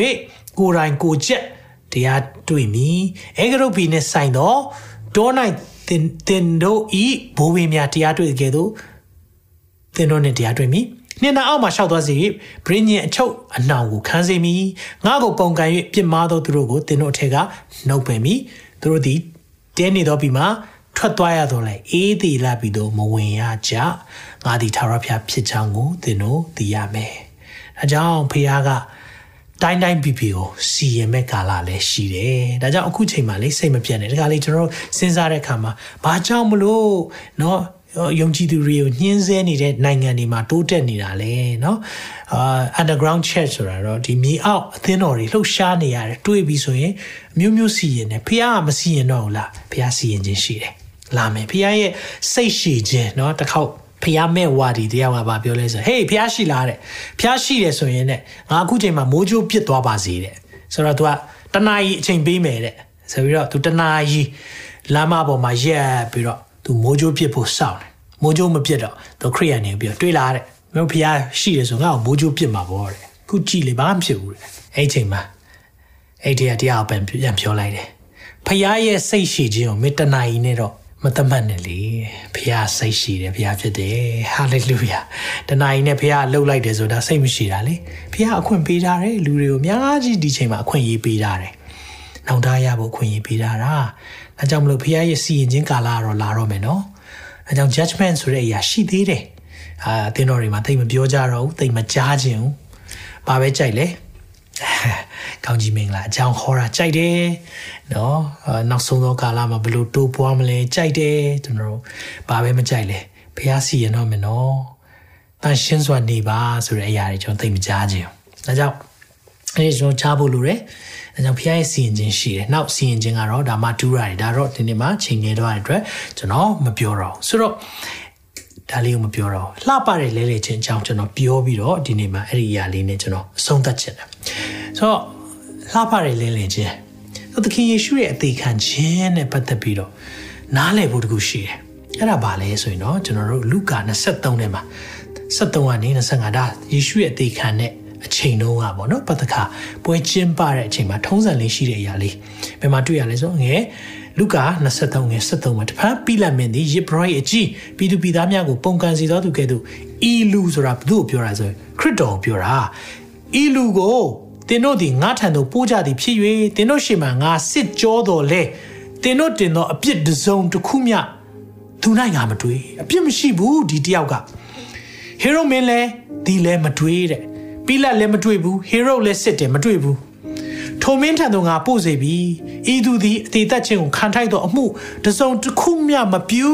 ကိုယ်တိုင်ကိုချက်တရားတွေ့မည်အေဂရုပီနှင့်ဆိုင်သောတော၌တင်တင်တို့ဤဘိုးဘင်းများတရားတွေ့ကြသောတင်တို့နှင့်တရားတွေ့မည်နှင်းနာအောက်မှာရှောက်သွားစေဘရင်းညင်အချုပ်အနှောင်ကိုခန်းစေမည်ငါကိုပုံကန်၍ပြစ်မှားသောသူတို့ကိုတင်တို့အထက်ကနှုတ်ပယ်မည်သူတို့သည်တဲနေသောပြီးမှထွက်သွားရတော့လေအေးသေးလာပြီးတော့မဝင်ရကြငါသည်ထာဝရဘုရားဖြစ်ချောင်းကိုတင်တို့သိရမယ်ဒါကြောင့်ဖခင်က တိုင်းတိုင်းပြည်ပြည်ကိုစီရင်မဲ့ကာလလည်းရှိတယ်။ဒါကြောင့်အခုချိန်မှာလေစိတ်မပြတ်နဲ့။ဒါကလေကျွန်တော်စဉ်းစားတဲ့အခါမှာဘာကြောင့်မလို့เนาะယုံကြည်သူတွေကိုညှင်းဆဲနေတဲ့နိုင်ငံတွေမှာတိုးတက်နေတာလေเนาะအာ underground church ဆိုတာတော့ဒီမြေအောက်အသင်းတော်တွေလှုပ်ရှားနေရတယ်တွေးပြီးဆိုရင်မျိုးမျိုးစီရင်တယ်ဖះကမစီရင်တော့ဘူးလားဖះစီရင်ခြင်းရှိတယ် လာမယ်ဖခင်ရဲ့စိတ်ရှိခြင်းเนาะတစ်ခေါက် ဖះမဲ့ဝါဒီတရားကဘာပြောလဲဆိုဟေးဖះရှိလားတဲ့ဖះရှိတယ်ဆိုရင်တဲ့ငါအခုချိန်မှာမိုးကြိုးပြစ်သွားပါစေတဲ့ဆိုတော့ तू ကတနာကြီးအချိန်ပေးမယ်တဲ့ဆိုပြီးတော့ तू တနာကြီးလမ်းမပေါ်မှာရက်ပြီးတော့ तू မိုးကြိုးပြစ်ဖို့စောင့်တယ်မိုးကြိုးမပြစ်တော့ तू ခရိယန်နေပြီးတော့တွေးလာတဲ့မင်းဖះရှိတယ်ဆိုငါ့ကိုမိုးကြိုးပြစ်မှာပေါ့တဲ့ခုကြည့်လေဘာမှမဖြစ်ဘူးတဲ့အဲ့ချိန်မှာအဲ့ဒီတရားပြန်ပြန်ပြောလိုက်တယ်ဖះရဲ့စိတ်ရှိခြင်းကိုမေတ္တနာကြီးနဲ့တော့ မတမတ်နဲ့လေဖះစိတ်ရှိတယ်ဖះဖြစ်တယ်ဟာလေလုယာတနာကြီးနဲ့ဖះလှုပ်လိုက်တယ်ဆိုတာစိတ်မရှိတာလေဖះအခွင့်ပေးထားတယ်လူတွေကိုအများကြီးဒီချိန်မှာအခွင့်ရေးပေးထားတယ်နောင်တရဖို့အခွင့်ရေးပေးထားတာဒါကြောင့်မလို့ဖះရဲ့စီရင်ခြင်းကာလကတော့လာတော့မယ်နော်အဲကြောင့် judgment ဆိုတဲ့အရာရှိသေးတယ်အာအသင်းတော်တွေမှာသိမပြောကြတော့ဘူးသိမကြားခြင်းဘူးဘာပဲကြိုက်လဲကောင်းကြီးမင်္ဂလာအကြောင်းဟောတာကြိုက်တယ် နော်နောက်ဆုံးသောကာလမှာဘယ်လိုတိုးပွားမလဲကြိုက်တယ်ကျွန်တော်တို့ဘာပဲမကြိုက်လဲဘုရားစီရင်တော့မယ်နော်တန်ရှင်းစွာနေပါဆိုတဲ့အရာတွေကျွန်တော်သိမကြားခြင်းဒါကြောင့်အဲဒီကျွန်တော်ချဖို့လိုတယ်အဲကြောင့်ဖခင်ရဲ့စီရင်ခြင်းရှိတယ်။နောက်စီရင်ခြင်းကတော့ဒါမှတူးရတယ်။ဒါတော့ဒီနေ့မှာချိန်နေတော့တဲ့အတွက်ကျွန်တော်မပြောတော့ဘူး။ဆိုတော့ဒါလေးကိုမပြောတော့လှပတဲ့လဲလဲချင်းအကြောင်းကျွန်တော်ပြောပြီးတော့ဒီနေ့မှာအဲ့ဒီအရာလေးနဲ့ကျွန်တော်အဆုံးသတ်ချင်တယ်ဆိုတော့လှပတဲ့လဲလဲချင်း သခင်ယေရှုရဲ့အသေးခံခြင်းနဲ့ပတ်သက်ပြီးတော့နားလည်ဖို့တခုရှိတယ်အဲ့ဒါဘာလဲဆိုရင်တော့ကျွန်တော်တို့လူကာ23ထဲမှာ73ကနေ25ဒါယေရှုရဲ့အသေးခံတဲ့အချိန်တုန်းကပေါ့နော်ပတ္တခါပွဲကျင်းပတဲ့အချိန်မှာထုံးစံလေးရှိတဲ့အရာလေးဘယ်မှာတွေ့ရလဲဆိုငယ်လုကာ23ငယ်73မှာတဖန်ပိလတ်မင်းသည်ယေဘရဟိအကြီးပြည်သူပြည်သားများကိုပုံကန်စီသောသူကဲ့သို့ဤလူဆိုတာဘု து ပြောတာဆိုခရစ်တော်ပြောတာဤလူကို သင်တို့သည်ငါထံသို့ပို့ကြသည်ဖြစ်၍သင်တို့ရှေ့မှာငါစစ်ကြောတော်လဲသင်တို့တင်သောအပြစ်တစုံတစ်ခုမျှသူနိုင်ငါမတွေးအပြစ်မရှိဘူးဒီတယောက်ကဟေရိုမင်းလဲဒီလဲမတွေးတဲ့ပိလတ်လည်းမတွေးဘူးဟေရိုလည်းစစ်တယ်မတွေးဘူးထိုမင်းထံသို့ငါပို့စေပြီဤသူသည်အသေးသက်ခြင်းကိုခံထိုက်သောအမှုတစုံတစ်ခုမျှမပြု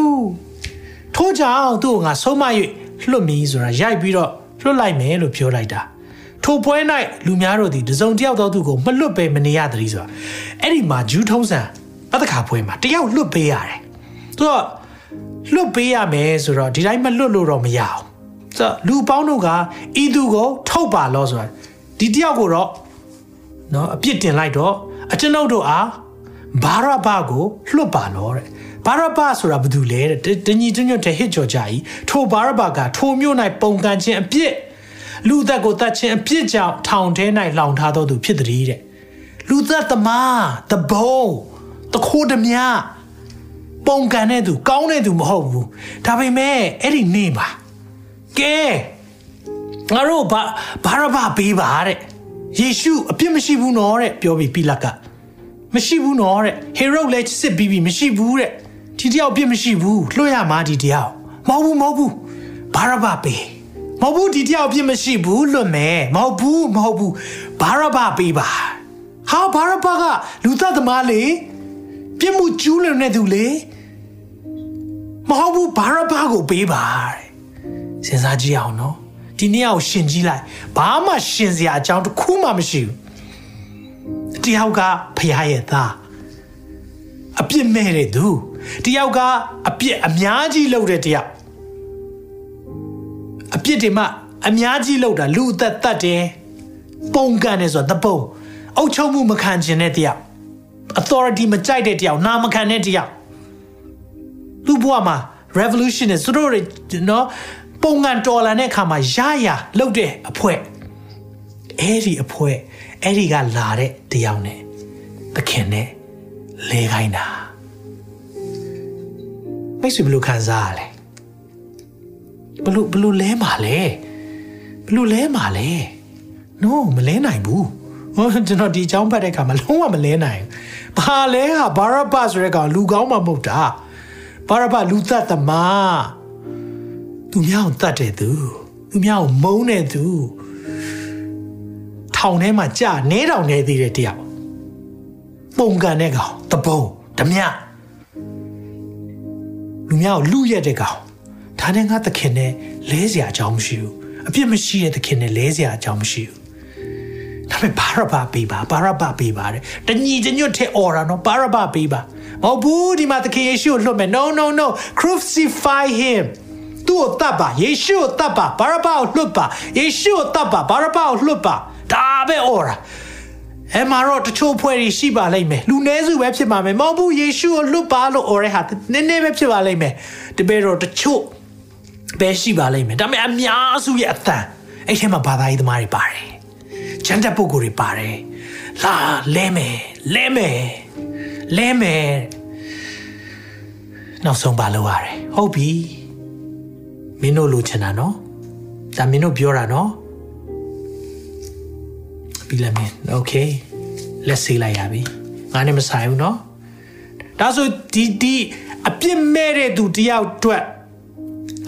ထို့ကြောင့်သူ့ကိုငါဆုံးမ၍လွတ်မည်ဆိုတာရိုက်ပြီးတော့လွတ်လိုက်မယ်လို့ပြောလိုက်တာ ထိုပွဲ၌လူများတို့သည်တစုံတယောက်သောသူကိုမလွတ်ပဲမနေရသတည်းဆိုတာအဲ့ဒီမှာဂျူးထုံးစံပတ္တခါပွဲမှာတယောက်လွတ်ပေးရတယ်သူကလွတ်ပေးရမယ်ဆိုတော့ဒီတိုင်းမလွတ်လို့တော့မရအောင်ဆိုလူပေါင်းတို့ကဤသူကိုထုတ်ပါလို့ဆိုတာဒီတယောက်ကိုတော့နော်အပြစ်တင်လိုက်တော့အကျွန်ုပ်တို့အားဘာရဘကိုလွတ်ပါလို့တဲ့ဘာရဘဆိုတာဘာတူလဲတဲ့တညီတညွတ်တဲ့ဟစ်ကြော်ကြကြီးထိုဘာရဘကထိုမျိုး၌ပုံကန်ခြင်းအပြစ် လူသက်ကိုတတ်ခြင်းအပြစ်ကြောင့်ထောင်ထဲ၌လောင်ထားတော်သူဖြစ်သည်တဲ့လူသက်သမားတဘုံတခိုးဓမြပုံကန်တဲ့သူကောင်းတဲ့သူမဟုတ်ဘူးဒါပေမဲ့အဲ့ဒီနေပါကဲငါတို့ဘာဘာရဘပေးပါတဲ့ယေရှုအပြစ်မရှိဘူးနော်တဲ့ပြောပြီးပိလတ်ကမရှိဘူးနော်တဲ့ဟေရုလည်းစစ်ပြီးပြီမရှိဘူးတဲ့ဒီတယောက်အပြစ်မရှိဘူးလွှတ်ရမှာဒီတယောက်မဟုတ်ဘူးမဟုတ်ဘူးဘာရဘပေး မဟုတ်ဘူးဒီတယောက်အပြစ်မရှိဘူးလွတ်မယ်မဟုတ်ဘူးမဟုတ်ဘူးဘာရဘပေးပါဟာဘာရဘကလူသတ်သမားလေပြစ်မှုကျူးလွန်တဲ့သူလေမဟုတ်ဘူးဘာရဘကိုပေးပါတဲ့စဉ်းစားကြည့်အောင်နော်ဒီနေ့အောင်ရှင်ကြည့်လိုက်ဘာမှရှင်စရာအကြောင်းတစ်ခုမှမရှိဘူးတယောက်ကဖခင်ရဲ့သားအပြစ်မဲ့တဲ့သူတယောက်ကအပြစ်အများကြီးလုပ်တဲ့တယောက် အပြစ်တွေမှအများကြီးလုပ်တာလူအသက်တတ်တယ်ပုံကန်တယ်ဆိုတာတပုံအုပ်ချုပ်မှုမခံခြင်းတဲ့တယောက် authority မကြိုက်တဲ့တယောက်နာမခံတဲ့တယောက်လူဘဝမှာ revolution နဲ့သူတို့တွေနော်ပုံငံတော်လာတဲ့အခါမှာရရလှုပ်တဲ့အဖွဲအဲ့ဒီအဖွဲအဲ့ဒီကလာတဲ့တယောက်နဲ့သခင်နဲ့လဲခိုင်းတာမိတ်ဆွေဘယ်လိုခံစားရလဲ ဘလို့ဘလို့လဲမှာလဲဘလို့လဲမှာလဲ no မလဲနိုင်ဘူးဟောကျွန်တော်ဒီအကြောင်းဖတ်တဲ့အခါမှာလုံးဝမလဲနိုင်ဘူးဘာလဲဟာဘာရဘဆိုတဲ့ကောင်လူကောင်းမှမဟုတ်တာဘာရဘလူသက်သမားသူများကိုတတ်တဲ့သူသူများကိုမုန်းတဲ့သူထောင်ထဲမှာကြာနဲတောင်နေသေးတဲ့တယောက်ပုံကန်တဲ့ကောင်တပုံဓမြလူများကိုလူရက်တဲ့ကောင် ဒါနဲ့ငါသခင်နဲ့လဲเสียအကြောင်းမရှိဘူးအပြစ်မရှိတဲ့သခင်နဲ့လဲเสียအကြောင်းမရှိဘူးဒါပေမဲ့ဘာရဘပေးပါဘာရဘပေးပါတဲ့တညီတညွတ်တဲ့အော်ရာနော်ဘာရဘပေးပါ မဟုတ်ဘူးဒီမှာသခင်ယေရှုကိုလွတ်မယ် no no no crucify him သူ့ကိုတတ်ပါယေရှုကိုတတ်ပါဘာရဘာကိုလွတ်ပါယေရှုကိုတတ်ပါဘာရဘာကိုလွတ်ပါဒါပဲအော်ရာအဲမှာတော့တချို့ဖွဲ့တွေရှိပါလိမ့်မယ်လူနည်းစုပဲဖြစ်ပါမယ်မဟုတ်ဘူးယေရှုကိုလွတ်ပါလို့အော်ရဲဟာနည်းနည်းပဲဖြစ်ပါလိမ့်မယ်တပည့်တော်တချို့ ပဲရှိပါလိမ့်မယ်ဒါပေမဲ့အများစုရဲ့အသံအဲ့ထဲမှာဘာသာရေးသမားတွေပါတယ်ချမ်းတဲ့ပုဂ္ဂိုလ်တွေပါတယ်လာလဲမယ်လဲမယ်လဲမယ်နောက်ဆုံးပါလို့ရတယ်ဟုတ်ပြီမင်းတို့လိုချင်တာနော်ဒါမင်းတို့ပြောတာနော်ပြီးလည်းမင်းโอเคလက်ဆေးလိုက်ရပြီငါနဲ့မဆိုင်ဘူးနော်ဒါဆိုဒီဒီအပြစ်မဲ့တဲ့သူတယောက်အတွက်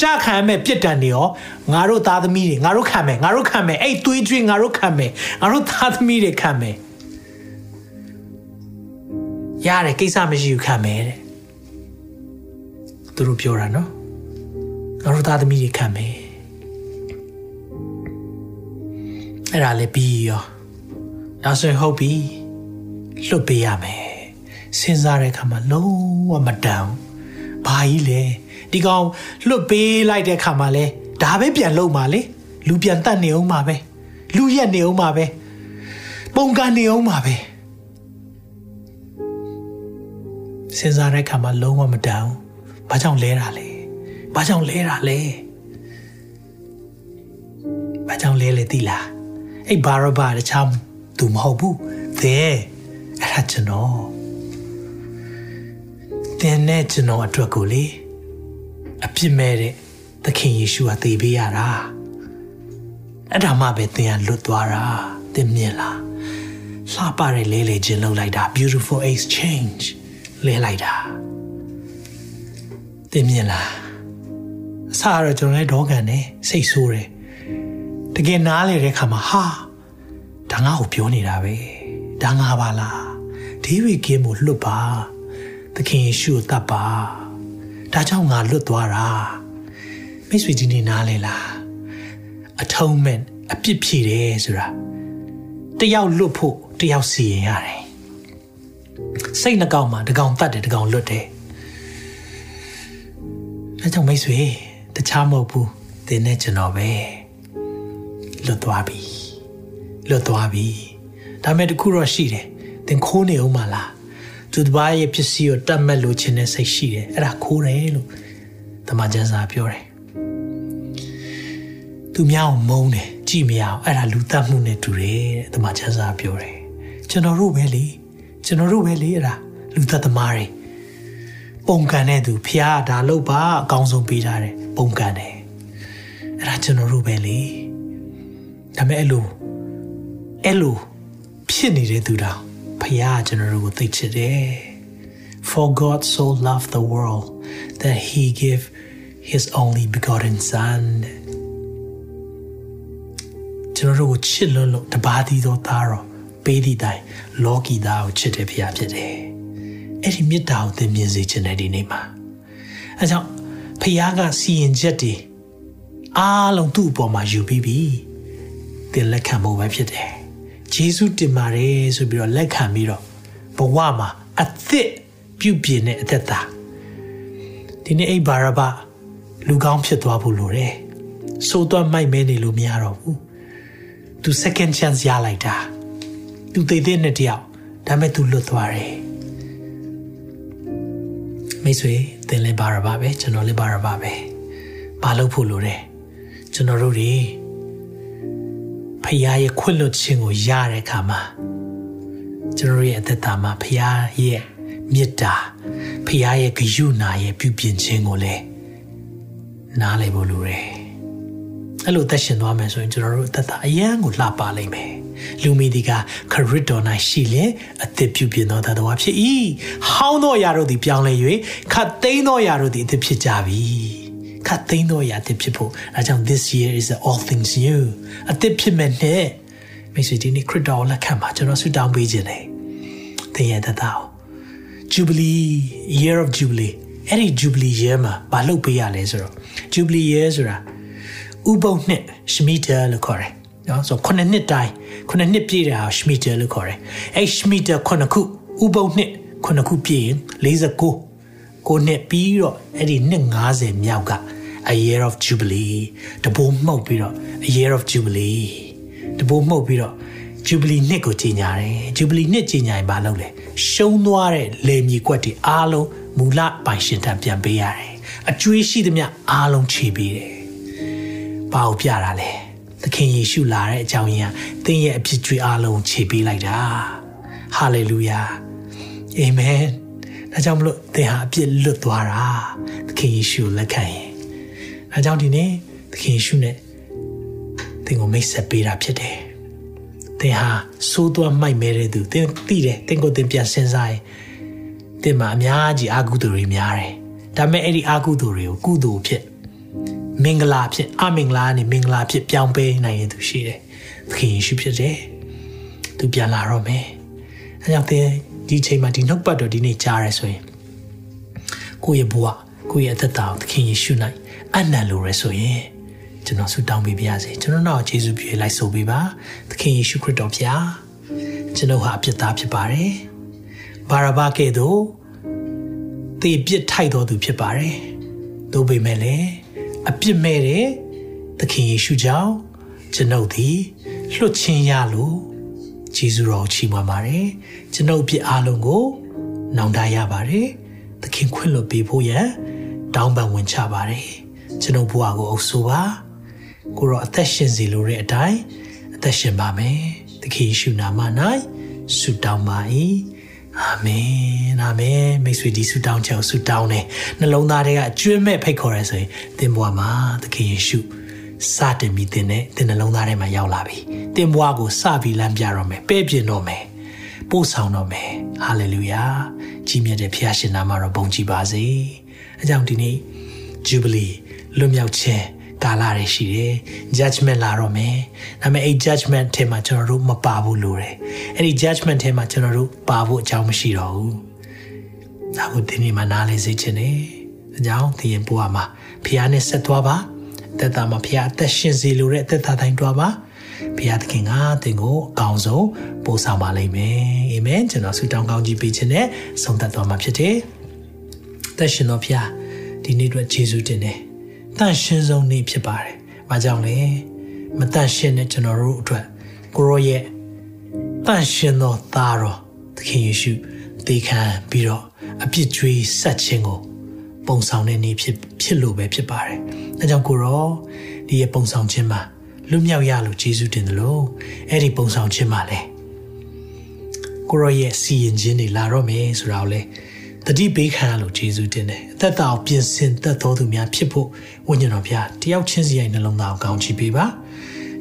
ကြခံမဲ့ပြစ်ဒဏ်တွေရောငါတို့သားသမီးတွေငါတို့ခံမယ်ငါတို့ခံမယ်အဲ့သွေးကြွေးငါတို့ခံမယ်ငါတို့သားသမီးတွေခံမယ်ရတယ်ကိစ္စမရှိဘူးခံမယ်တဲ့သူတို့ပြောတာနော်ငါတို့သားသမီးတွေခံမယ်အဲ့ဒါလည်းပြီးရောဒါဆိုရင်ဟုတ်ပြီလွတ်ပေးရမယ်စဉ်းစားတဲ့အခါမှာလုံးဝမတန်ဘာကြီးလဲ ဒီကောင်လွတ်ပေးလိုက်တဲ့အခါမှာလဲဒါပဲပြန်လုံးပါလေလူပြန်တတ်နေအောင်ပါပဲလူရက်နေအောင်ပါပဲပုံကန်နေအောင်ပါပဲစဉ်းစားတဲ့အခါမှာလုံးဝမတန်ဘာကြောင့်လဲတာလဲဘာကြောင့်လဲတာလဲဘာကြောင့်လဲလဲသိလားအဲ့ဘာရဘာတခြားသူမဟုတ်ဘူးသင်အဲ့ဒါကျွန်တော်သင်နဲ့ကျွန်တော်အတွက်ကိုလေ အပြစ်မဲ့တဲ့သခင်ယေရှုကသေပေးရတာအဲ့ဒါမှပဲသင်ကလွတ်သွားတာသင်မြင်လားလှပတဲ့လဲလေခြင်းလုပ်လိုက်တာ beautiful exchange လဲလိုက်တာသင်မြင်လားအစတော့ကျွန်တော်လည်းဒေါကန်နေစိတ်ဆိုးတယ်တကယ်နားလေတဲ့ခါမှာဟာဒါငါ့ကိုပြောနေတာပဲဒါငါပါလားဒေးဗစ်ကင်းကိုလွတ်ပါသခင်ယေရှုကိုတတ်ပါ ဒါကြောင့်ငါလွတ်သွားတာမိတ်ဆွေကြီးနေနားလေလား atonement အပြစ်ဖြေတယ်ဆိုတာတယောက်လွတ်ဖို့တယောက်စီရင်ရတယ်စိတ်နှကောင်မှာတကောင်တတ်တယ်တကောင်လွတ်တယ်အဲကြောင့်မိတ်ဆွေတခြားမဟုတ်ဘူးသင်နဲ့ကျွန်တော်ပဲလွတ်သွားပြီလွတ်သွားပြီဒါမဲ့တခုတော့ရှိတယ်သင်ခိုးနေအောင်မလား သူတစ်ပါးရဲ့ပစ္စည်းကိုတတ်မှတ်လို့ခြင်းနဲ့စိတ်ရှိတယ်အဲ့ဒါခိုးတယ်လို့တမန်ကျမ်းစာပြောတယ်သူများကိုမုန်းတယ်ကြည်မရအောင်အဲ့ဒါလူတတ်မှုနဲ့တူတယ်တဲ့တမန်ကျမ်းစာပြောတယ်ကျွန်တော်တို့ပဲလေကျွန်တော်တို့ပဲလေအဲ့ဒါလူတတ်သမားတွေပုံကန်တဲ့သူဖျားဒါလို့ပါအကောင်းဆုံးပေးထားတယ်ပုံကန်တယ်အဲ့ဒါကျွန်တော်တို့ပဲလေဒါပေမဲ့အဲ့လိုအဲ့လိုဖြစ်နေတဲ့သူတောင် ဖခင်ကျွန်တော်တို့ကိုသိချစ်တယ် For God so loved the world that he gave his only begotten son ကျွန်တော်တို့ကိုချစ်လွန်းလို့တပါးသီးသောသားတော်ပေးသည့်တိုင်လောကီသားကိုချစ်တဲ့ဖခင်ဖြစ်တယ်အဲ့ဒီမေတ္တာကိုသင်မြင်စေခြင်းတဲ့ဒီနေ့မှာအဲကြောင့်ဖခင်ကစီရင်ချက်တွေအားလုံးသူ့အပေါ်မှာယူပြီးပြီသင်လက်ခံဖို့ပဲဖြစ်တယ် ဂျေစုတင်ပါတယ်ဆိုပြီးတော့လက်ခံပြီးတော့ဘဝမှာအသစ်ပြုပြင်တဲ့အသက်တာဒီနေ့အိဘာရဘလူကောင်းဖြစ်သွားဖို့လိုတယ်စိုးသွမ်းမိုက်မဲနေလို့မရတော့ဘူးသူ second chance ရလိုက်တာသူသိတဲ့နဲ့တယောက်ဒါပေမဲ့သူလွတ်သွားတယ်မိတ်ဆွေသင်လည်းဘာရဘပဲကျွန်တော်လည်းဘာရဘပဲဘာလုပ်ဖို့လိုတယ်ကျွန်တော်တို့တွေ ဖခင်ရဲ့ခွင့်လွှတ်ခြင်းကိုရတဲ့အခါမှာကျွန်တော်ရဲ့အသက်တာမှာဖခင်ရဲ့မေတ္တာဖခင်ရဲ့ဂရုဏာရဲ့ပြုပြင်ခြင်းကိုလည်းနားလည်ဖို့လိုတယ်။အဲ့လိုသက်ရှင်သွားမယ်ဆိုရင်ကျွန်တော်တို့အသက်တာအယံကိုလှပလိမ့်မယ်။လူမီဒီကခရစ်တော်၌ရှိလင်အသက်ပြုပြင်သောတတော်ဖြစ်၏။ဟောင်းသောအရာတို့သည်ပြောင်းလဲ၍ခတ်သိမ်းသောအရာတို့သည်အသက်ဖြစ်ကြပြီ။ ခတ်သိမ်းသောအရာအသက်ဖြစ်ဖို့အဲကြောင့် this year is all things new အသက်ဖြစ်မဲ့နဲ့မိတ်ဆွေဒီနေ့ခရစ်တော်လက်ခံပါကျွန်တော်ဆုတောင်းပေးခြင်းလေ။သင်ရဲ့တသက် Jubilee year of Jubilee အဲ့ဒီ Jubilee year မှာမလုပ်ပေးရလဲဆိုတော့ Jubilee year ဆိုတာဥပုံနှစ် Shemitah လို့ခေါ်တယ်နော်ဆိုခုနှစ်နှစ်တိုင်းခုနှစ်နှစ်ပြည့်တာ Shemitah လို့ခေါ်တယ်အဲ့ Shemitah ခုနှစ်ခုဥပုံနှစ်ခုနှစ်ခုပြည့်ရင်49ကိုနှစ်ပြီးတော့အဲ့ဒီနှစ်90မြောက်က a year of jubilee တဘိုးမှုတ်ပြီးတော့ a year of jubilee တဘိုးမှုတ်ပြီးတော့ jubilee နှစ်ကိုကြီးညာတယ် jubilee နှစ်ကြီးညာရင်ဘာလုပ်လဲရှုံးသွားတဲ့လေမြေကွက်တွေအားလုံးမူလပိုင်ရှင်ထံပြန်ပေးရတယ်အကျွေးရှိသမျှအားလုံးခြေပေးတယ်ဘာကိုပြတာလဲသခင်ယေရှုလာတဲ့အကြောင်းရင်းကသင်ရဲ့အဖြစ်ကြွေးအားလုံးခြေပေးလိုက်တာဟာလေလုယာအာမင်ဒါကြောင့်မလို့သင်ဟာအပြစ်လွတ်သွားတာသခင်ယေရှုလက်ခံရင် ဒါကြောင့်ဒီနေ့သခင်ယေရှုနဲ့သင်ကိုမိတ်ဆက်ပေးတာဖြစ်တယ်သင်ဟာစိုးသွားမိုက်မဲတဲ့သူသင်သိတယ်သင်ကိုသင်ပြန်စဉ်းစားရင်သင်မှာအများကြီးအာကုသိုလ်တွေများတယ်ဒါပေမဲ့အဲ့ဒီအာကုသိုလ်တွေကိုကုသိုလ်ဖြစ်မင်္ဂလာဖြစ်အမင်္ဂလာနဲ့မင်္ဂလာဖြစ်ပြောင်းပေးနိုင်ရင်သူရှိတယ်သခင်ယေရှုဖြစ်တယ်သူပြန်လာတော့မယ်အဲကြောင့်သင်ဒီချိန်မှာဒီနှုတ်ပတ်တော်ဒီနေ့ကြားရဲဆိုရင်ကိုယ့်ရဲ့ဘဝကိုယ့်ရဲ့အသက်တာကိုသခင်ယေရှု၌ အနံ့လိုရဲဆိုရင်ကျွန်တော်ဆုတောင်းပေးပါရစေကျွန်တော်တော့ယေရှုပြေလိုက်ဆိုပေးပါသခင်ယေရှုခရစ်တော်ဖျားကျွန်တော်ဟာအပြစ်သားဖြစ်ပါတယ်ဘာရဘကဲ့သို့တေပြစ်ထိုက်တော်သူဖြစ်ပါတယ်သို့ပေမဲ့လည်းအပြစ်မဲ့တဲ့သခင်ယေရှုကြောင့်ကျွန်ုပ်သည်လွတ်ချင်းရလို့ဂျေဇုတော်ချီးမွမ်းပါတယ်ကျွန်ုပ်ပြစ်အားလုံးကို နောင်တရပါတယ်သခင်ခွင့်လွှတ်ပေးဖို့ရန်တောင်းပန်ဝင်ချပါတယ် ကျွန်ုပ်ဘဝကိုအုပ်ဆိုပါကိုရောအသက်ရှင်စီလိုတဲ့အတိုင်းအသက်ရှင်ပါမယ်သခင်ယေရှုနာမ၌ဆုတောင်းပါ၏အာမင်အာမင်မိတ်ဆွေဒီဆုတောင်းချက်ကိုဆုတောင်းတယ်နှလုံးသားထဲကအကျွမ်းမဲ့ဖိတ်ခေါ်ရဲဆိုရင်သင်ဘဝမှာသခင်ယေရှုစတင်ပြီးသင်နဲ့သင်နှလုံးသားထဲမှာရောက်လာပြီသင်ဘဝကိုစပြီးလမ်းပြတော့မယ်ပဲ့ပြင်တော့မယ်ပို့ဆောင်တော့မယ်ဟာလေလုယာကြီးမြတ်တဲ့ဖခင်ရှင်နာမတော်ဘုန်းကြီးပါစေအဲကြောင့်ဒီနေ့ Jubilee လွတ်မြောက်ခြင်းကာလတွေရှိတယ် judgment လာတော့မယ်ဒါပေမဲ့အဲ့ judgment ထဲမှာကျွန်တော်တို့မပါဘူးလို့တယ်အဲ့ဒီ judgment ထဲမှာကျွန်တော်တို့ပါဖို့အကြောင်းမရှိတော့ဘူးဒါကိုဒီနေ့မှနားလည်စေချင်တယ်အကြောင်းဒီရင်ဘုရားမှာဖခင်နဲ့ဆက်သွားပါသက်တာမှာဖခင်အသက်ရှင်စေလိုတဲ့အသက်တာတိုင်းတွားပါဘုရားသခင်ကသင်ကိုအကောင်းဆုံးပို့ဆောင်ပါလိမ့်မယ်အာမင်ကျွန်တော်ဆုတောင်းကောင်းကြီးပေးခြင်းနဲ့ဆုံးသက်သွားမှာဖြစ်တယ်သက်ရှင်တော်ဘုရားဒီနေ့အတွက်ယေရှုတင်တယ် တန့်ရှင်းဆုံးနေ့ဖြစ်ပါတယ်။ဘာကြောင့်လဲ။မတန့်ရှင်းတဲ့ကျွန်တော်တို့အတွက်ကိုရောရဲ့တန့်ရှင်းသောသားတော်သခင်ယေရှုသေခံပြီးတော့အပြစ်ကြွေးဆက်ခြင်းကိုပုံဆောင်တဲ့နေ့ဖြစ်ဖြစ်လို့ပဲဖြစ်ပါတယ်။အဲကြောင့်ကိုရောဒီရဲ့ပုံဆောင်ခြင်းမှာလွတ်မြောက်ရလို့ယေရှုတင်တယ်လို့အဲ့ဒီပုံဆောင်ခြင်းမှာလဲကိုရောရဲ့စီရင်ခြင်းတွေလာတော့မယ်ဆိုတာကိုလဲ တတိပေးခံရလို့ယေရှုတင်တယ်အသက်တာကိုပြင်ဆင်တတ်တော်သူများဖြစ်ဖို့ဝိညာဉ်တော်ဘုရားတယောက်ချင်းစီရဲ့နှလုံးသားကိုကောင်းချီးပေးပါ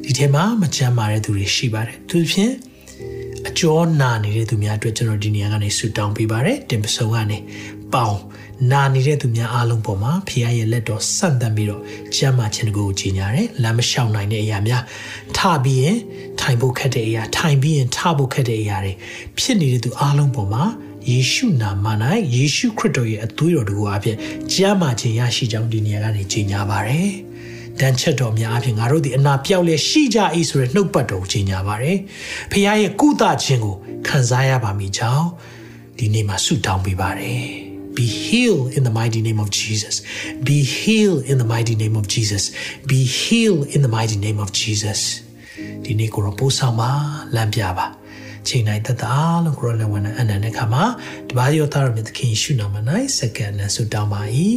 ဒီထဲမှာမကြမ်းမာတဲ့သူတွေရှိပါတယ်သူဖြင့်အကျော်နာနေတဲ့သူများအတွက်ကျွန်တော်ဒီနေရာကနေဆုတောင်းပေးပါတယ်တင်ပစုံကနေပေါင်နာနေတဲ့သူများအားလုံးပေါ်မှာဖခင်ရဲ့လက်တော်ဆန့်တမ်းပြီးတော့ကျမ်းမာခြင်းကိုကြီးညာတယ်လမ်းမလျှောက်နိုင်တဲ့အရာများထပြီးရင်ထိုင်ဖို့ခက်တဲ့အရာထိုင်ပြီးရင်ထဖို့ခက်တဲ့အရာတွေဖြစ်နေတဲ့သူအားလုံးပေါ်မှာ ယေရှုနာမ၌ယေရှုခရစ်တော်ရဲ့အသွေးတော်တို့အပြင်ကျမ်းမာခြင်းရရှိကြောင်းဒီနေရာကနေကြီးညာပါတယ်တန်ချက်တော်များအပြင်ငါတို့ဒီအနာပြောက်လဲရှိကြ၏ဆိုရနှုတ်ပတ်တော်ကိုကြီးညာပါတယ်ဖခင်ရဲ့ကုသခြင်းကိုခံစားရပါမိကြောင်းဒီနေ့မှာဆုတောင်းပေးပါတယ် Be healed in the mighty name of Jesus. Be healed in the mighty name of Jesus. Be healed in the mighty name of Jesus. ဒီနေ့ကိုတော့ပို့ဆောင်ပါလမ်းပြပါ ချိန်တိုင်းတတ်တာလို့ကိုရလည်းဝန်အနန္တခါမှာတပါးရောသားရမြတ်သခင်ရှုနာမ၌စက္ကန့်နဲ့ဆုတောင်းပါ၏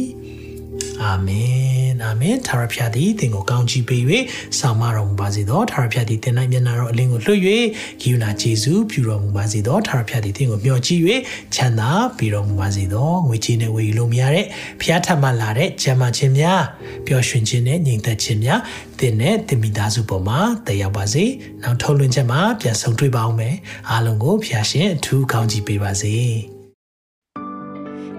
အာမင်အာမင်ထာဝရဘုရားသည်သင်ကိုကောင်းချီးပေး၍ဆောင်မတော်မူပါစေသောထာဝရဘုရားသည်သင်၌မျက်နာတော်အလင်းကိုလွှတ်၍ဂိယူနာဂျေဇုပြုတော်မူပါစေသောထာဝရဘုရားသည်သင်ကိုမျှော်ကြည့်၍ချမ်းသာပေးတော်မူပါစေသောငွေကြေးနဲ့ဝေယူလို့မရတဲ့ဘုရားထပ်မလာတဲ့ဂျမ်းမာခြင်းများပျော်ရွှင်ခြင်းနဲ့ငြိမ်သက်ခြင်းများသင်နဲ့သင်မိသားစုပေါ်မှာတက်ရောက်ပါစေနောက်ထုတ်လွှင့်ချက်မှာပြန်ဆုံတွေ့ပါအောင်မယ်အားလုံးကိုဘုရားရှင်အထူးကောင်းချီးပေးပါစေ